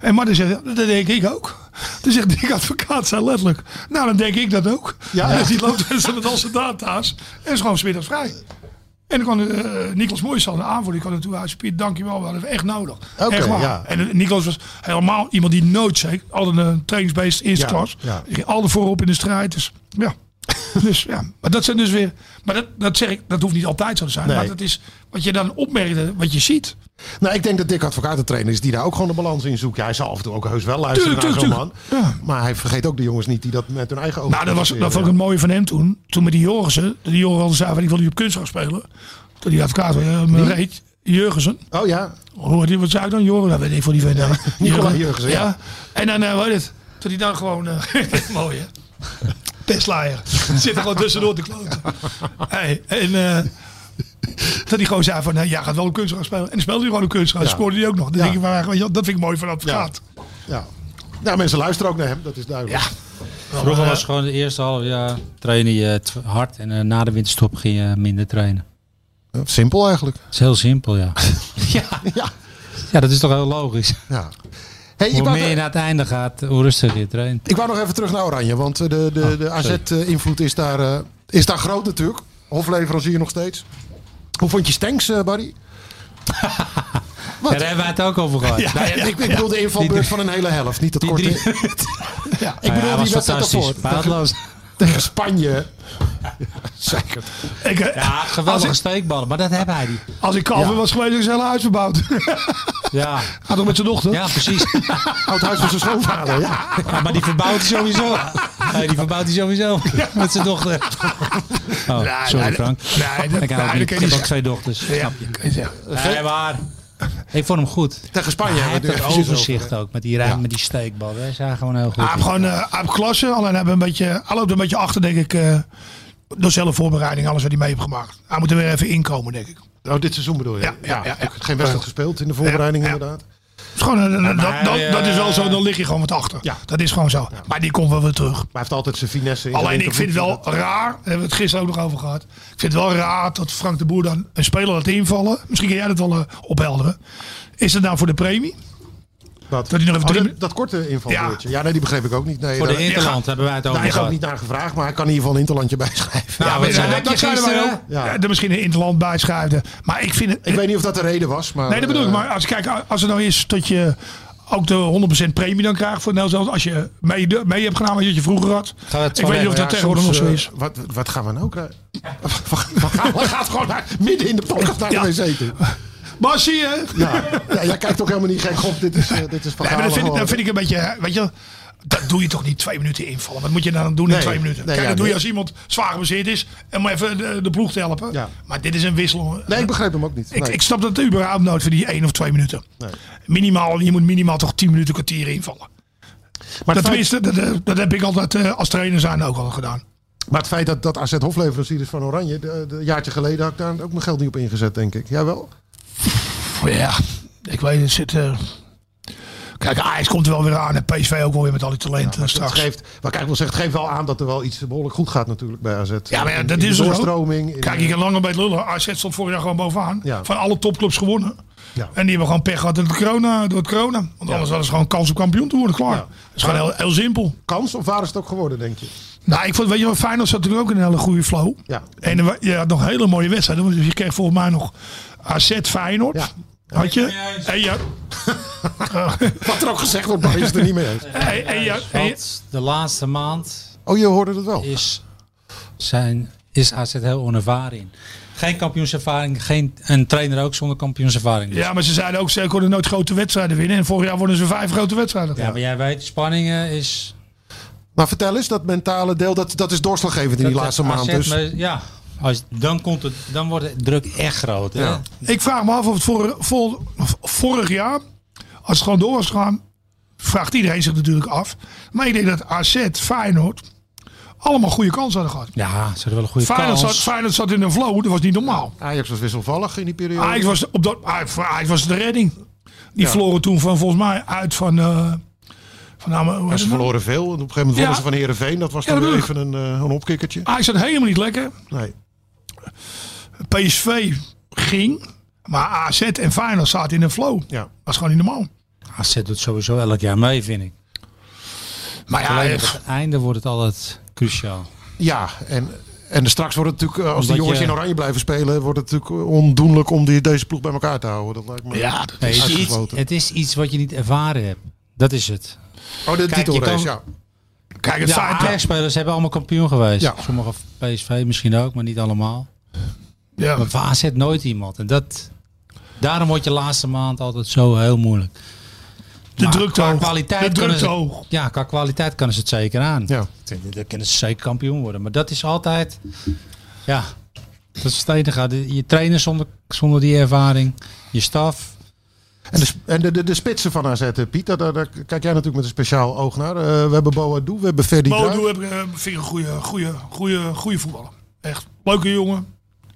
En Martin zegt, dat denk ik ook. Toen zegt die advocaat zei letterlijk, nou dan denk ik dat ook. Ja. Ja. Dus die loopt met al zijn data's en is gewoon smiddags vrij. En dan kwam uh, Niklas Mooijs al de aanvoer. Die kwam naartoe. Hij zei, Piet, dankjewel. We hadden het echt nodig. Echt waar. ja. En uh, Niklas was helemaal iemand die nooit zei. Altijd een trainingsbeest eerste Ja, klas. ja. Ging altijd voorop in de strijd. Dus ja. dus ja. Maar dat zijn dus weer. Maar dat, dat zeg ik, dat hoeft niet altijd zo te zijn. Nee. Maar dat is wat je dan opmerkt, wat je ziet. Nou, ik denk dat Dick Advocaat de trainer is die daar ook gewoon de balans in zoekt. Ja, hij zal af en toe ook heus wel luisteren Tuurlijk, naar zo'n man. Maar hij vergeet ook de jongens niet die dat met hun eigen ogen Nou, dat, was, dat vond ik het mooie van hem toen. Toen met die Jurgensen. Die Jurgensen zei van ik wil niet op kunst gaan spelen. Toen die advocaat uh, me reed. Jurgensen. ja. Oh ja, Hoor die wat zei ik dan? Joren, dat weet ik voor die vent. Ja. Nicola Jurgensen, ja. En dan, uh, hoe heet het? Toen hij dan gewoon, uh, mooi hè. Pestlaaier. Zit er gewoon tussendoor te kloten. Hey, en uh, dat hij gewoon zei van, nou, ja, gaat wel een kunstgras spelen. En dan speelde hij gewoon een kunstgras. Ja. Scoorde hij ook nog. Dan Ja. denk ik, weet je, dat vind ik mooi van advocaat. ja. Ja, mensen luisteren ook naar hem, dat is duidelijk. Ja. Vroeger was het gewoon de eerste half jaar trainen je t- hard en eh, na de winterstop ging je minder trainen. Simpel eigenlijk. Dat is heel simpel, ja. ja. Ja. Ja, dat is toch heel logisch. ja. Hey, Hoe meer je naar het einde gaat, hoe rustiger je traint. ik wou nog even terug naar Oranje. Want eh, de, de, de AZ-invloed is, daar, eh, is daar groot natuurlijk. Hofleverancier nog steeds. Hoe vond je Stenks, eh, Barry? Wat? Daar hebben wij het ook over gehad. Nou ja, ik, ik bedoel de invalbeurt van een hele helft. Niet dat korte... ja, ik Ja, bedoel die was wedstrijd daarvoor. Tegen Spanje. Zeker. Ik, eh, Ja, als, geweldige ik, steekballen, maar dat hebben hij niet. als ik Calvin Ja. was geweest, had ik zijn hele huis verbouwd. Ja, Had ook met zijn dochter. ja precies. Oud huis van zijn schoonvader, ja. Ja, maar die verbouwt hij sowieso. Nee, die verbouwt hij sowieso met zijn dochter. Oh, Nee, sorry nee, Frank. nee, dat- ik nee, Ik heb ook twee dochters. Ja. Nee, maar ik vond hem goed. Tegen Spanje Hij heeft overzicht ook met die ruim, met die steekbal. Hij is daar gewoon heel goed. Hij heeft gewoon hij heeft klasse. Alleen hij, heeft een beetje, hij loopt een beetje achter, denk ik. eh, door zelfvoorbereiding, alles wat hij mee heeft gemaakt. Hij moet er weer even inkomen, denk ik. Oh, dit seizoen bedoel je? Ja, ja, ja, Geen wedstrijd gespeeld in de voorbereiding Ja, ja. inderdaad. Het is gewoon, dat, dat, dat is wel eh, zo, dan lig je gewoon wat achter. Ja. Dat is gewoon zo. Maar die komt wel weer terug. Maar hij heeft altijd zijn finesse in Alleen ik vind het wel raar, daar hebben we het gisteren ook nog over gehad. Ik vind het wel raar dat Frank de Boer dan een speler laat invallen. Misschien kan jij dat wel eh, ophelderen. Is het nou voor de premie? Dat, Dat hij nog even Oh, drie- dat, dat korte invalbeurtje. Ja. nee, die begreep ik ook niet. Nee, Voor daar, de Interland hebben wij het daar over is ook niet naar gevraagd, maar hij kan in ieder geval een Interlandje bijschrijven. Nou, maar we zijn dat- dat zouden wij ook Ja. ja. er misschien een interland bijschrijven. Maar ik vind het... Ik weet niet of dat de reden was, maar... nee, dat bedoel ik. eh, Maar als, kijk, als het nou is dat je ook de 100% premie dan krijgt voor Nederland. Als je mee, mee hebt gedaan wat je vroeger had. Ik weet niet of dat ja, tegenwoordig nog zo eh, is. Wat, wat gaan we nou krijgen? We gaan- we gaan gewoon naar, midden in de podcast naar de Ja. wc toe. Maar zie je... Ja, ja, jij kijkt ook helemaal niet gek op. Dit is, eh, dit is van Nee, maar dat vind, ik, dat vind ik een beetje, weet je, dat doe je toch niet twee minuten invallen. Wat moet je dan doen in Nee, twee minuten? nee, Kijk, ja, dat doe je als iemand zwaar gebaseerd is en maar even de, de ploeg te helpen. Ja. Maar dit is een wissel. Nee, ik begreep hem ook niet. ik, Nee. ik snap dat überhaupt nooit voor die één of twee minuten. Nee. Minimaal, je moet minimaal toch tien minuten kwartier invallen. maar, Dat, het feit, tenminste, dat, eh, dat heb ik altijd eh, als trainer zijn ook al gedaan. maar het feit dat, dat AZ hofleverancier is van Oranje... een jaartje geleden had ik daar ook mijn geld niet op ingezet, denk ik. Jij wel? Ja, ik weet het. Zit, eh, kijk, Ajax komt er wel weer aan en PSV ook wel weer met al die talenten Het straks. geeft, wat ik wil zeggen, het geeft wel aan dat er wel iets behoorlijk goed gaat natuurlijk bij AZ. Ja, maar ja, dat in is doorstroming. in- Kijk, je kan langer bij het lullen. AZ stond vorig jaar gewoon bovenaan. Ja. Van alle topclubs gewonnen. Ja. En die hebben gewoon pech gehad door het corona. Door het corona. Want anders hadden ze gewoon kans om kampioen te worden. Klaar. Dat is gewoon heel, heel simpel. kans of waar is het ook geworden, denk je? Nou, ik vond, weet je wat, Feyenoord zat natuurlijk ook in een hele goede flow. Ja. En wa- je had nog hele mooie wedstrijden. Want je kreeg volgens mij nog AZ Feyenoord. Ja. Had je? En je, Wat er ook gezegd wordt, maar is het er niet mee eens. en, en je, en je- Want de laatste maand Oh, je hoorde het wel. is, zijn, is AZ heel onervaren in. Geen kampioenservaring, geen, een trainer ook zonder kampioenservaring. Dus. ja, maar ze zeiden ook, ze konden nooit grote wedstrijden winnen. En vorig jaar wonnen ze vijf grote wedstrijden. Ja, maar jij weet, spanningen is... Maar vertel eens, dat mentale deel, dat, dat is doorslaggevend in die laatste AZ maand. Dus. me- ja, als, dan, komt het, dan wordt de druk echt groot. Hè? Ja. Ik vraag me af of het vor, vor- vorig jaar, als het gewoon door was gegaan, vraagt iedereen zich natuurlijk af. Maar ik denk dat AZ, Feyenoord, allemaal goede kansen hadden gehad. Ja, ze hadden wel een goede Feyenoord kans. zat, Feyenoord zat in een flow, dat was niet normaal. Ajax was wisselvallig in die periode. Ajax was, op dat, Ajax- was de redding. Die Ja. verloren toen van, volgens mij uit van... eh van nou, ze verloren veel. En op een gegeven moment wonnen Ja. ze van Heerenveen. Dat was Ja, dan weer even een, eh, een opkikkertje. Ajax zat helemaal niet lekker. Nee. PSV ging, maar AZ en Feyenoord zaten in een flow. Ja. Dat is gewoon niet normaal. AZ doet sowieso elk jaar mee, vind ik. Maar ja, Alleen op eh, het einde wordt het altijd cruciaal. Ja, en, en straks wordt het natuurlijk, eh, als die jongens je- in oranje blijven spelen, wordt het natuurlijk ondoenlijk om die, deze ploeg bij elkaar te houden. Dat lijkt me. ja, dat Nee, is, het, is iets, het is iets wat je niet ervaren hebt. Dat is het. Oh, de titelrace, kan- ja. kijk, het Ja, Ajax-spelers hebben allemaal kampioen geweest. Ja. Sommige PSV misschien ook, maar niet allemaal. Ja, Maar voor AZ nooit iemand. En dat, daarom wordt je laatste maand altijd zo heel moeilijk. de Maar drukte qua hoog. kwaliteit de drukte ze- hoog. Ja, qua kwaliteit kunnen ze het zeker aan. Ja. Dan kunnen ze zeker kampioen worden. Maar dat is altijd... Ja, dat is het enige. Je trainer zonder, zonder die ervaring. Je staf. En, de, en de, de, de spitsen van AZ, Piet, daar, daar, daar kijk jij natuurlijk met een speciaal oog naar. Eh, we hebben Boadou, we hebben Ferdi. Bodo heb ik, eh, vind ik een goede, goede, goede, goede voetballer. Echt leuke jongen.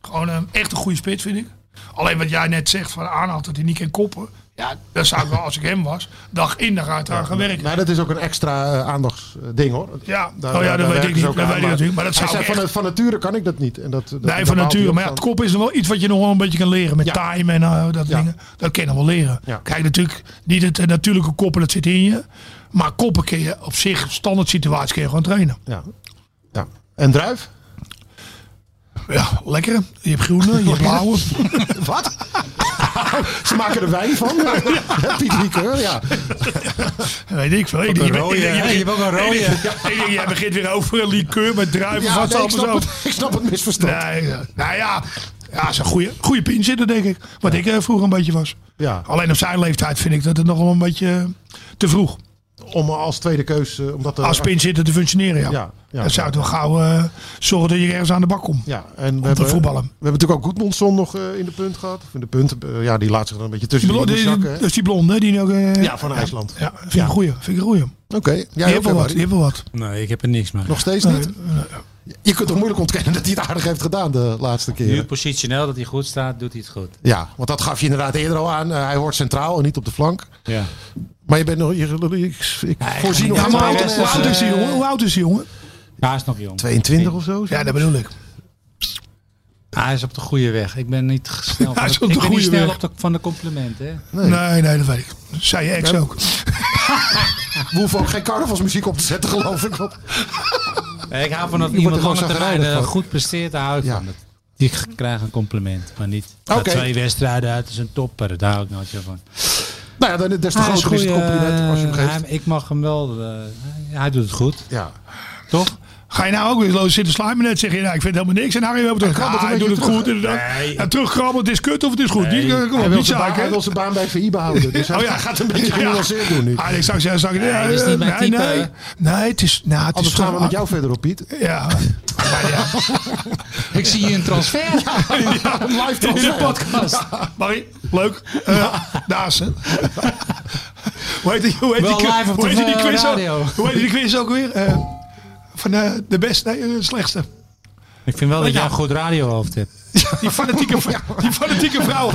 Gewoon eh, echt een goede spits, vind ik. Alleen wat jij net zegt van aanhaalt dat hij niet kan koppen. Ja, dat zou ik wel, als ik hem was, dag in dag uit aan gaan werken. Nee, dat is ook een extra eh, aandachtsding hoor. Ja, Daar- oh ja, dat weet ik niet. ook Dat aan, weet ik natuurlijk. Maar dat zou van, van nature kan ik dat niet. En dat, dat, Nee, van nature. Maar ja, het kop is nog wel iets wat je nog wel een beetje kan leren. Met Ja. time en eh, dat Ja. dingen. Dat kun je nog wel leren. Ja. Kijk, natuurlijk niet het eh, natuurlijke koppen, dat zit in je. Maar koppen kun je op zich, standaard situaties, kun je gewoon trainen. Ja. ja. En druif? Ja, lekker. Je hebt groene, je hebt blauwe. Wat? Ze maken er wijn van. Ja. Piet ja. Weet ik veel. Ik een denk- ik denk- rode, ik denk- hè? Je hebt ook een rode. Ik denk- jij begint weer over een liqueur met druiven. ja van nee, ik, zo. snap het, ik snap het misverstand. Nee, nou ja. Ja, is een goede, goede pin zitten, denk ik. Wat ik eh, vroeger een beetje was. Ja, Alleen op zijn leeftijd vind ik dat het nog wel een beetje eh, te vroeg. Om als tweede keus... eh, Omdat er, Als pin zitten te functioneren, ja. Ja, ja. dan zou het wel gauw eh, zorgen dat je ergens aan de bak komt. Ja, en we te hebben, voetballen. we hebben natuurlijk ook Goedmondson nog eh, in de punt gehad. Of in de punt, ja, die laat zich dan een beetje tussen Die die die- zakken. hè? dat is die blonde, hè, die ook... eh, Ja, van IJsland. Ja, vind ik een goeie. Vind ik een goeie. Oké, Die jij wel wel wat. Wel wat. Nee, ik heb er niks mee. Nog steeds niet? Je kunt toch moeilijk ontkennen dat hij het aardig heeft gedaan de laatste Nu keer. positioneel dat hij goed staat, doet hij het goed. Ja, want dat gaf je inderdaad eerder al aan. Eh, hij hoort centraal en niet op de flank. Ja. Maar je bent nog... Je, ik ik voorzie nog Ja, hoe Ja, oud- is, oud is die jongen? Hoe oud is die jongen? Ja, hij is nog jong. 22 of zo? Ja, dat bedoel ik. Ah, hij is op de goede weg. Ik ben niet snel, van Hij is de, op de ik ben niet goede snel weg. op de, van de complimenten. Hè? Nee, nee, dat weet ik. Dat zei je ex Ja. ook. We hoeven ook geen carnavalsmuziek op te zetten, geloof ik. Nee, ik hou van dat iemand zagrijnig eh, van. goed presteert. Daar hou ik van. Die krijgen een compliment, maar niet Oké. twee wedstrijden uit is een topper. Daar hou ik nooit van. nou ja, dan, is groter is het goeie, compliment als je hem eh, geeft. hij- ik mag hem wel. eh, hij doet het goed, Ja. toch? Ga je nou ook weer loos zitten slijmen net? Zeg je, nou, ik vind helemaal niks. En Harry wel terug. krabbelt Ah, een hij doet het goed inderdaad. Nee. En terugkrabbelen, het is kut of het is goed. Nee. Niet, eh, kom Hij op, wil, niet zijn baan, hij wil zijn baan bij VI behouden. Dus hij Oh ja. gaat een beetje Ja. genuanceerd doen nu. Ah, ik zou zeggen, zou ik, ja, dat is niet mijn nee, type, nee. Nee, het is, nou, het Anders is gaan we met jou verder op, Piet. Ja. Ja. Ik zie hier een transfer. Live in de podcast. Barry, leuk. Uh, Daas? Hoe heet die, hoe heet Wel die, live op hoe heet de, die eh, quiz ook? radio. Hoe heet die quiz ook weer? Van eh, de beste, nee, eh, slechtste. Ik vind wel dat Ja. jij een goed radiohoofd hebt. Die fanatieke, vrou- die fanatieke vrouw.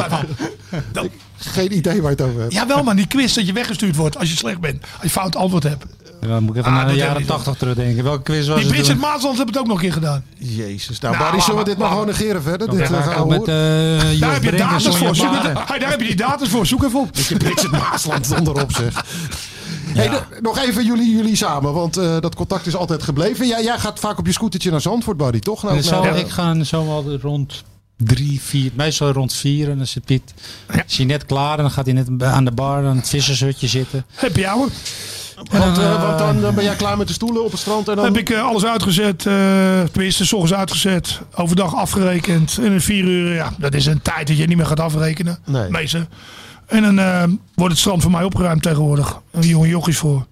Dat, Geen idee waar je het over hebt. ja, wel man, die quiz dat je weggestuurd wordt als je slecht bent. Als je fout antwoord hebt. Dan moet ik even Ah, naar de dat jaren 80 terugdenken. Welke quiz was Die het? Bridget? Maasland hebben het ook nog een keer gedaan. Jezus. Nou, Nou, Barry, zullen we dit maar, laat gewoon negeren verder? Dit ga eh, gaan met Daar heb, je datums voor. Zoek, daar heb je die datums voor. Zoek even op. Je Bridget Maasland onderop zeg. Hey, de- nog even jullie, jullie samen, want eh, dat contact is altijd gebleven. Jij, jij gaat vaak op je scootertje naar Zandvoort, Barry, toch? Nou, nou, Ik ga zo wel rond drie, vier, meestal rond vier. En dan zit Piet, is hij net klaar en dan gaat hij net aan de bar aan het vissershutje zitten. Heb je ouwe? want, eh, want dan, dan ben jij klaar met de stoelen op het strand en dan... heb ik eh, alles uitgezet. eh tenminste, s ochtends uitgezet. Overdag afgerekend. En in vier uur, ja, dat is een tijd dat je niet meer gaat afrekenen. Nee. Meestal. En dan eh, wordt het strand voor mij opgeruimd tegenwoordig. Een jonge jochies voor.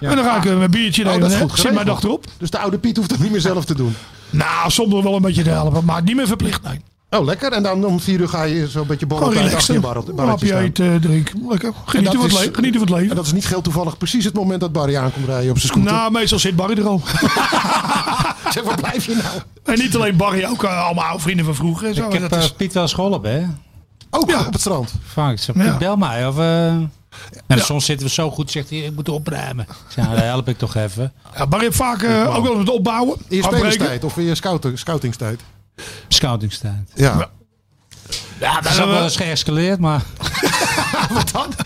En dan ga ik eh, mijn biertje Oh, nemen. dat is goed Zit mijn dag erop. Dus de oude Piet hoeft het niet meer zelf te doen. Nou, soms wel een beetje te helpen. Maar niet meer verplicht, nee. Oh, lekker. En dan om vier uur ga je zo'n beetje Gewoon relaxen. Een barretje hapje staan. eten, drinken. Lekker. Genieten van, het genieten van het leven. En dat is niet geheel toevallig precies het moment dat Barry aankomt rijden op zijn scooter. Nou, meestal zit Barry er al. Zeg, waar blijf je nou? en niet alleen Barry, ook eh, allemaal oude vrienden van vroeger. en Zo. Ik heb Dat is- eh, Piet wel eens geholpen, hè? Ook Ja. op het strand. Vaak. Zeg, Ja. Bel mij. Of, eh, en soms zitten we zo goed, zegt hij, ik moet opruimen. Ik zeg, nou, help ik toch even. ja, Barry heeft vaak eh, ook wel met opbouwen. In je spelerstijd of in je scouten, scoutingstijd. Scoutingstijd. Ja. Ja, Dat is ook wel we- eens geëscaleerd, maar... Wat dan?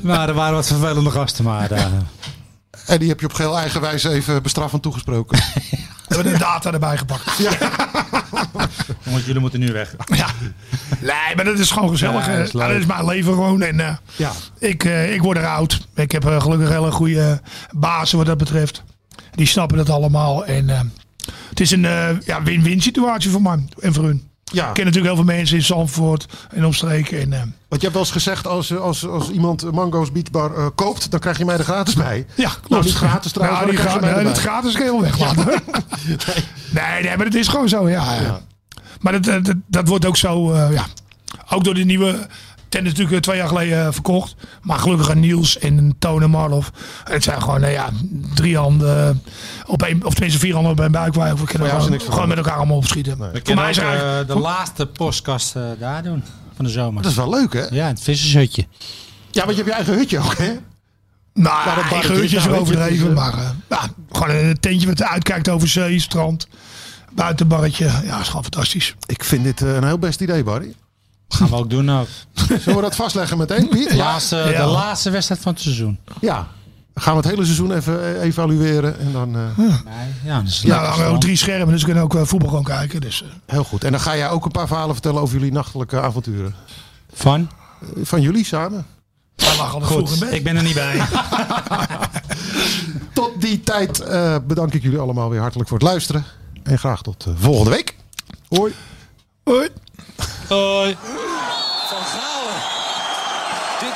maar er waren wat vervelende gasten, maar... eh, En die heb je op geheel eigen wijze even bestraffend toegesproken. we hebben de data erbij gepakt. want jullie moeten nu weg. Ja. Nee, maar dat is gewoon gezellig. Ja, hè. dat is leuk. Ja, dat is mijn leven gewoon. En eh, Ja. ik, eh, ik word er oud. Ik heb eh, gelukkig hele goede bazen wat dat betreft. Die snappen dat allemaal. En eh, het is een eh, ja, win-win situatie voor mij en voor hun. Ja, Ik ken natuurlijk heel veel mensen in Zandvoort en omstreken. En, eh, want je hebt wel eens gezegd, als, als, als iemand Mango's Beachbar eh, koopt, dan krijg je mij er gratis bij. ja, klopt. Nou, niet gratis trouwens, Ja, die gra- nee, erbij. dat gratis kan je wel weglaten. nee, nee, maar het is gewoon zo. Ja, ja. Maar dat, dat, dat- dat wordt ook zo, eh, ja. Ook door de nieuwe tent is natuurlijk eh, twee jaar geleden eh, verkocht. Maar gelukkig aan Niels en Toon en Marlof. Het zijn gewoon, nou ja, drie handen eh, op één, of tenminste vier handen op één buik. Waar we kunnen gewoon, met elkaar allemaal opschieten. We kunnen ook eh, de laatste podcast eh, daar doen. van de zomer. Dat is wel leuk, hè? Ja, het vissershutje. Ja, want je hebt je eigen hutje ook, hè? Nou, Ja, dat barretje, geurtjes nou, er overdreven. eh, Maar ja, gewoon een tentje wat uitkijkt over zee, strand. Buitenbarretje. Ja, is gewoon fantastisch. Ik vind dit een heel best idee, Barry. Gaan we ook doen ook. Zullen we dat vastleggen meteen, Piet? De laatste, Ja. de laatste wedstrijd van het seizoen. Ja. Dan gaan we het hele seizoen even eh, evalueren. En dan, eh, Nee, ja, dus Ja, we hangen ook drie schermen, dus we kunnen ook eh, voetbal gewoon kijken. Dus, eh, heel goed. En dan ga jij ook een paar verhalen vertellen over jullie nachtelijke avonturen. Van? Van jullie samen. wij lag in Goed, bed. ik ben er niet bij. Tot die tijd eh, bedank ik jullie allemaal weer hartelijk voor het luisteren. En graag tot volgende week. Hoi. Hoi. Hoi.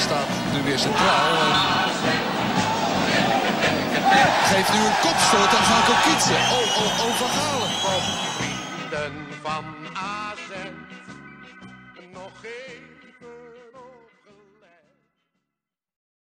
Staat nu weer centraal. En geeft nu een kopstoot aan Gaan Kokitsen. Oh, oh, oh, Van van